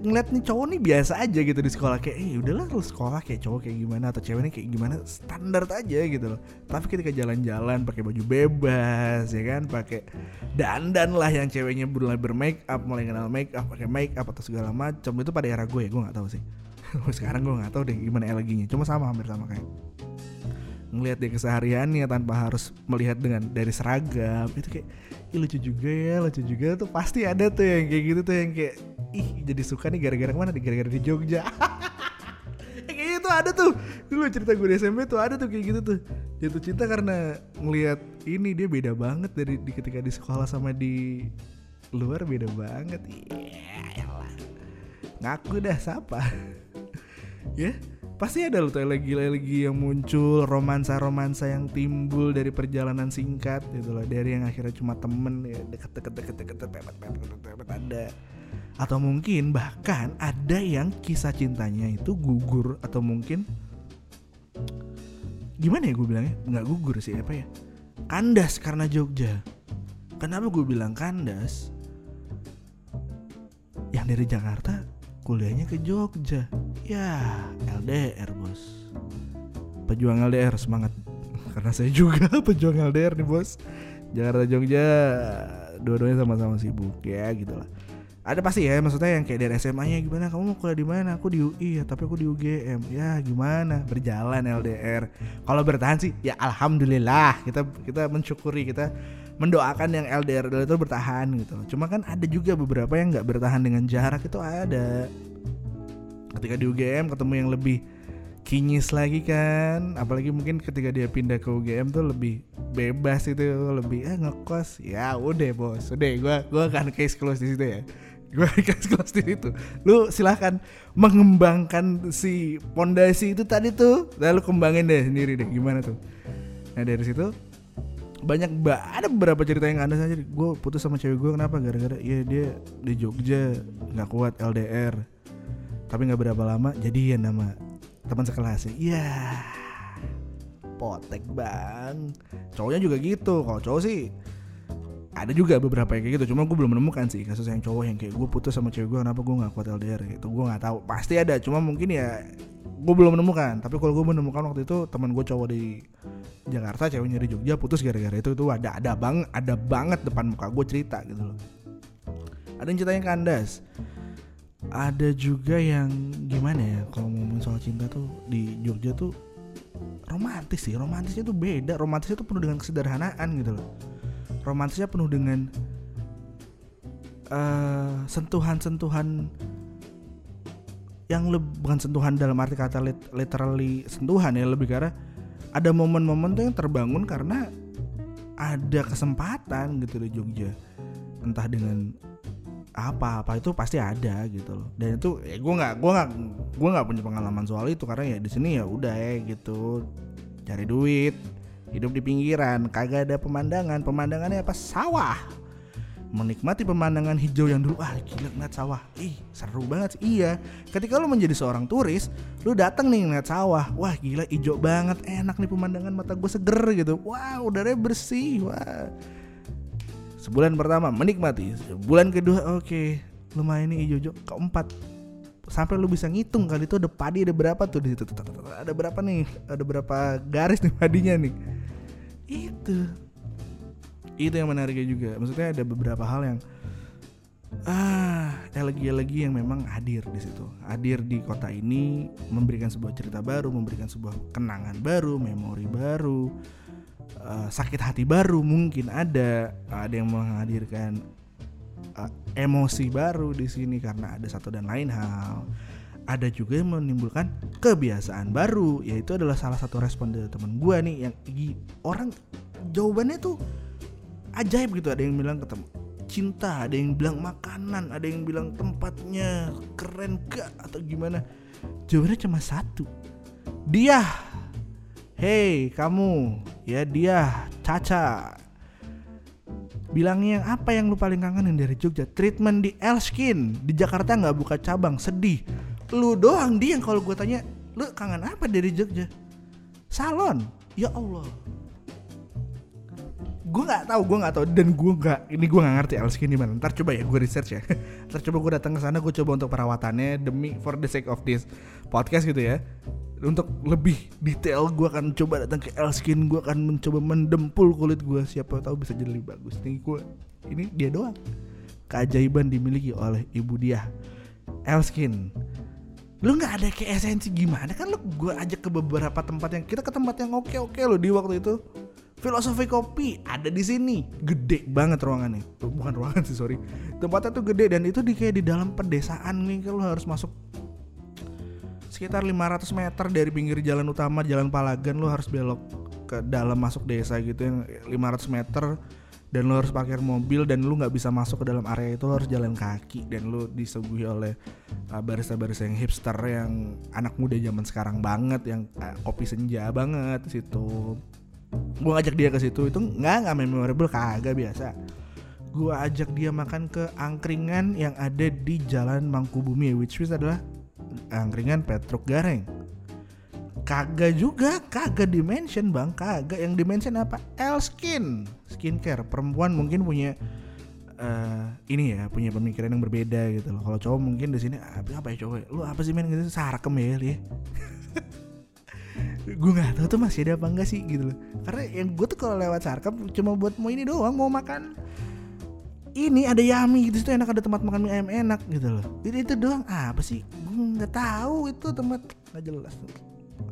ngeliat nih cowok nih biasa aja gitu di sekolah. Kayak eh udahlah lu sekolah kayak cowok kayak gimana atau ceweknya kayak gimana. Standar aja gitu loh. Tapi ketika jalan-jalan pakai baju bebas ya kan? Pakai dandan lah yang ceweknya mulai bermake up mulai kenal make up pakai make up atau segala macam. Itu pada era gue ya gue nggak tahu sih sekarang gue nggak tahu deh gimana eleginya. Cuma sama hampir sama kayak ngelihat dia kesehariannya tanpa harus melihat dengan dari seragam. Itu kayak Ih, lucu juga ya lucu juga. Tuh pasti ada tuh yang kayak gitu tuh yang kayak ih jadi suka nih gara-gara mana gara-gara di Jogja. Kayak gitu ada tuh. Dulu cerita gue di SMP tuh ada tuh kayak gitu tuh. Jatuh cinta karena ngelihat ini dia beda banget dari di ketika di sekolah sama di luar beda banget. Iya yeah, ngaku dah siapa ya pasti ada loh lagi-lagi yang muncul romansa-romansa yang timbul dari perjalanan singkat gitu loh. Dari yang akhirnya cuma temen ya deket-deket deket-deket pepet pepet pepet ada. Atau mungkin bahkan ada yang kisah cintanya itu gugur atau mungkin gimana ya gue bilangnya? Nggak gugur sih apa ya? Kandas karena Jogja. Kenapa gue bilang kandas? Yang dari Jakarta kuliahnya ke Jogja ya LDR bos. Pejuang LDR semangat. Karena saya juga pejuang LDR nih bos. Jakarta Jogja dua-duanya sama-sama sibuk ya gitulah. Ada pasti ya maksudnya yang kayak dari SMA nya gimana? Kamu mau kuliah di mana? Aku di UI ya tapi aku di UGM ya gimana? Berjalan LDR kalau bertahan sih ya alhamdulillah. Kita kita mensyukuri kita mendoakan yang LDR itu bertahan gitu loh. Cuma kan ada juga beberapa yang nggak bertahan dengan jarak itu ada. Ketika di UGM ketemu yang lebih kinyis lagi kan. Apalagi mungkin ketika dia pindah ke UGM tuh lebih bebas itu lebih eh ngekos. Ya udah bos. Udah gue gue akan case close di situ ya. Gue case close di situ. Lu silahkan mengembangkan si pondasi itu tadi tuh. Lalu kembangin deh sendiri deh gimana tuh? Nah dari situ banyak ada beberapa cerita yang ada saja gue putus sama cewek gue kenapa? Gara-gara ya dia di Jogja nggak kuat LDR tapi nggak berapa lama jadi ya nama teman sekelas. Ya potek bang. Cowoknya juga gitu. Kalau cowok sih ada juga beberapa yang kayak gitu. Cuma gue belum menemukan sih kasus yang cowok yang kayak gue putus sama cewek gue kenapa gue nggak kuat LDR gitu. Gue nggak tahu. Pasti ada cuma mungkin ya gue belum menemukan. Tapi kalau gue menemukan waktu itu teman gue cowok di Jakarta ceweknya di Jogja putus gara-gara itu. Itu ada ada bang ada banget depan muka gue cerita gitu loh. Ada yang ceritanya kandas ada juga yang gimana ya kalau ngomong soal cinta tuh di Jogja tuh romantis sih romantisnya tuh beda romantisnya tuh penuh dengan kesederhanaan gitu loh. Romantisnya penuh dengan uh, sentuhan-sentuhan yang lebih bukan sentuhan dalam arti kata literally sentuhan ya lebih karena ada momen-momen tuh yang terbangun karena ada kesempatan gitu di Jogja. Entah dengan apa apa itu pasti ada gitu loh. Dan itu ya gue nggak gue nggak gue nggak punya pengalaman soal itu karena ya di sini ya udah ya gitu. Cari duit hidup di pinggiran kagak ada pemandangan pemandangannya apa? Sawah. Menikmati pemandangan hijau yang dulu ah gila ngeliat sawah. Ih seru banget sih. iya ketika lo menjadi seorang turis lo datang nih ngeliat sawah. Wah gila hijau banget enak nih pemandangan mata gue seger gitu. Wah udaranya bersih. Wah sebulan pertama menikmati. Bulan kedua oke. Okay, lumayan nih hijau-hijau keempat. Sampai lu bisa ngitung kali itu ada padi ada berapa tuh di situ. Ada berapa nih? Ada berapa garis nih padinya nih? Itu. Itu yang menariknya juga. Maksudnya ada beberapa hal yang ah elegi-elegi yang memang hadir di situ. Hadir di kota ini memberikan sebuah cerita baru memberikan sebuah kenangan baru memori baru uh, sakit hati baru mungkin ada. Ada yang menghadirkan uh, emosi baru di sini karena ada satu dan lain hal. Ada juga yang menimbulkan kebiasaan baru yaitu adalah salah satu respon dari teman gue nih yang orang jawabannya tuh ajaib gitu. Ada yang bilang ketemu cinta ada yang bilang makanan ada yang bilang tempatnya keren gak atau gimana. Jawabannya cuma satu. Dia hey kamu. Ya dia Caca. Bilangnya apa yang lu paling kangenin dari Jogja? Treatment di Elskin. Di Jakarta nggak buka cabang sedih. Lu doang dia yang kalau gue tanya lu kangen apa dari Jogja? Salon. Ya Allah. Gue nggak tahu gue nggak tahu. Dan gue nggak ini gue nggak ngerti Elskin di mana. Ntar coba ya gue research ya. Ntar coba gue datang ke sana gue coba untuk perawatannya demi for the sake of this podcast gitu ya untuk lebih detail gue akan coba datang ke Elskin gue akan mencoba mendempul kulit gue siapa tahu bisa jadi lebih bagus. Nih gue ini dia doang. Keajaiban dimiliki oleh ibu dia. Elskin lu nggak ada kayak esensi gimana? Kan lu gue ajak ke beberapa tempat yang kita ke tempat yang oke oke lo di waktu itu. Filosofi kopi ada di sini. Gede banget ruangannya. Bukan ruangan sih, sorry. Tempatnya tuh gede dan itu di kayak di dalam pedesaan nih kalau harus masuk sekitar 500 meter dari pinggir jalan utama jalan Palagan lo harus belok ke dalam masuk desa gitu yang 500 meter dan lo harus pakai mobil dan lo nggak bisa masuk ke dalam area itu lo harus jalan kaki dan lo disuguhi oleh uh, barista-barista yang hipster yang anak muda zaman sekarang banget yang uh, kopi senja banget situ. Gue ngajak dia ke situ itu nggak nggak memorable kagak biasa. Gue ajak dia makan ke angkringan yang ada di jalan Mangkubumi which is adalah angkringan Petruk Gareng. Kagak juga kagak dimension bang. Kagak. Yang dimension apa? Elskin skincare. Perempuan mungkin punya uh, ini ya punya pemikiran yang berbeda gitu loh. Kalau cowok mungkin di sini apa, apa ya cowok? Lu apa sih main gitu. Sarkem ya gue nggak tahu tuh masih ada apa enggak sih gitu loh. Karena yang gue tuh kalau lewat sarkam cuma buat mau ini doang mau makan ini ada yami gitu itu enak ada tempat makan mie ayam enak gitu loh. Itu itu doang. Apa sih? Gue nggak tahu itu tempat. Nggak jelas.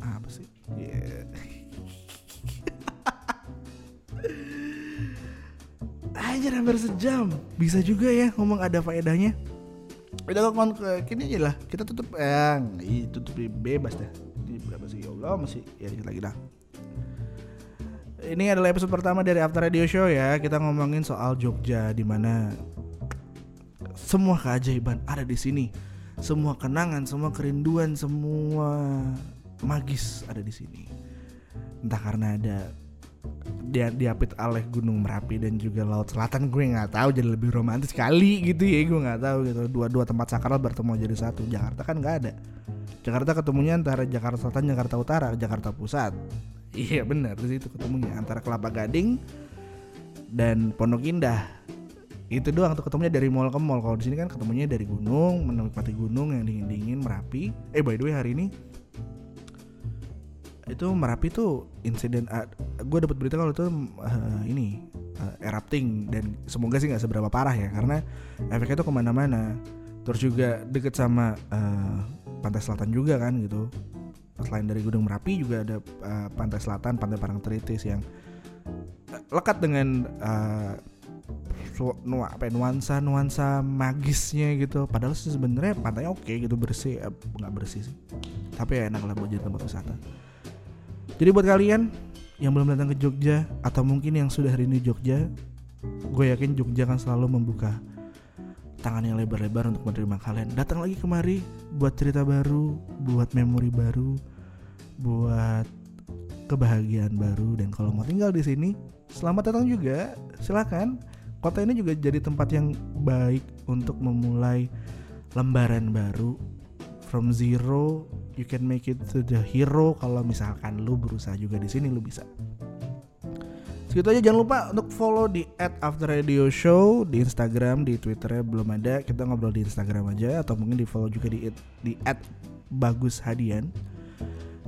Apa sih? Yeah. aja hampir sejam. Bisa juga ya ngomong ada faedahnya. Udah kok kini aja lah. Kita tutup. Yang eh, tutup bebas dah. Berapa sih? Ya Allah masih ya lagi dah ini adalah episode pertama dari After Radio Show ya. Kita ngomongin soal Jogja di mana semua keajaiban ada di sini. Semua kenangan semua kerinduan semua magis ada di sini. Entah karena ada dia diapit oleh Gunung Merapi dan juga Laut Selatan gue nggak tahu jadi lebih romantis kali gitu ya gue nggak tahu gitu. Dua dua tempat sakral bertemu jadi satu. Jakarta kan nggak ada. Jakarta ketemunya antara Jakarta Selatan, Jakarta Utara, Jakarta Pusat. Iya benar di situ ketemunya antara Kelapa Gading dan Pondok Indah. Itu doang tuh ketemunya dari mall ke mall. Kalau di sini kan ketemunya dari gunung, menikmati gunung yang dingin-dingin Merapi. Eh by the way hari ini itu Merapi tuh insiden uh, gue dapat berita kalau itu uh, ini uh, erupting dan semoga sih nggak seberapa parah ya karena efeknya tuh ke mana-mana terus juga deket sama uh, pantai selatan juga kan gitu selain dari Gunung Merapi juga ada uh, pantai selatan pantai Parangtritis yang uh, lekat dengan uh, nu apa ya, nuansa nuansa magisnya gitu. Padahal sih sebenarnya pantainya oke gitu bersih nggak bersih sih. Tapi ya enak lah buat jadi tempat wisata. Jadi buat kalian yang belum datang ke Jogja atau mungkin yang sudah hari ini Jogja gue yakin Jogja akan selalu membuka tangan yang lebar-lebar untuk menerima kalian. Datang lagi kemari buat cerita baru, buat memori baru, buat kebahagiaan baru dan kalau mau tinggal di sini, selamat datang juga. Silakan. Kota ini juga jadi tempat yang baik untuk memulai lembaran baru from zero you can make it to the hero kalau misalkan lu berusaha juga di sini lu bisa Segitu aja jangan lupa untuk follow di at After Radio Show di Instagram, di Twitternya belum ada. Kita ngobrol di Instagram aja atau mungkin di follow juga di di at Bagus Hadian.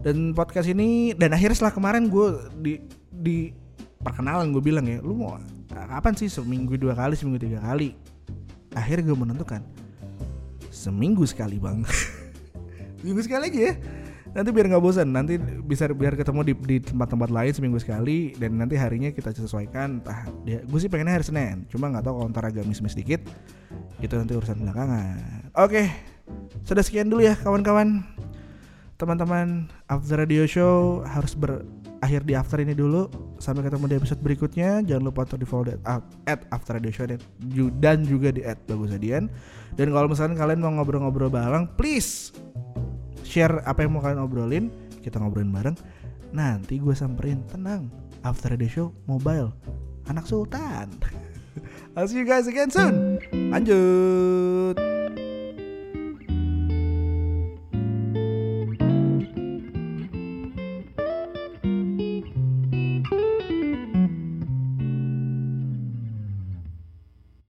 Dan podcast ini dan akhirnya setelah kemarin gue di di perkenalan gue bilang ya, lu mau kapan sih? Seminggu dua kali seminggu tiga kali? Akhirnya gue menentukan seminggu sekali bang. Seminggu sekali aja ya. Nanti biar nggak bosan nanti bisa biar ketemu di, di tempat-tempat lain seminggu sekali dan nanti harinya kita sesuaikan. Entah dia gue sih pengennya hari Senin cuma nggak tahu kalau ntar agak miss-miss dikit itu nanti urusan belakangan. Oke sudah sekian dulu ya kawan-kawan teman-teman after radio show harus berakhir di after ini dulu. Sampai ketemu di episode berikutnya. Jangan lupa untuk di follow at, at after radio show dan, juga di at bagus adian. Dan kalau misalnya kalian mau ngobrol-ngobrol bareng please share apa yang mau kalian obrolin. Kita ngobrolin bareng. Nanti gue samperin tenang after the show mobile anak sultan. I'll see you guys again soon. Lanjut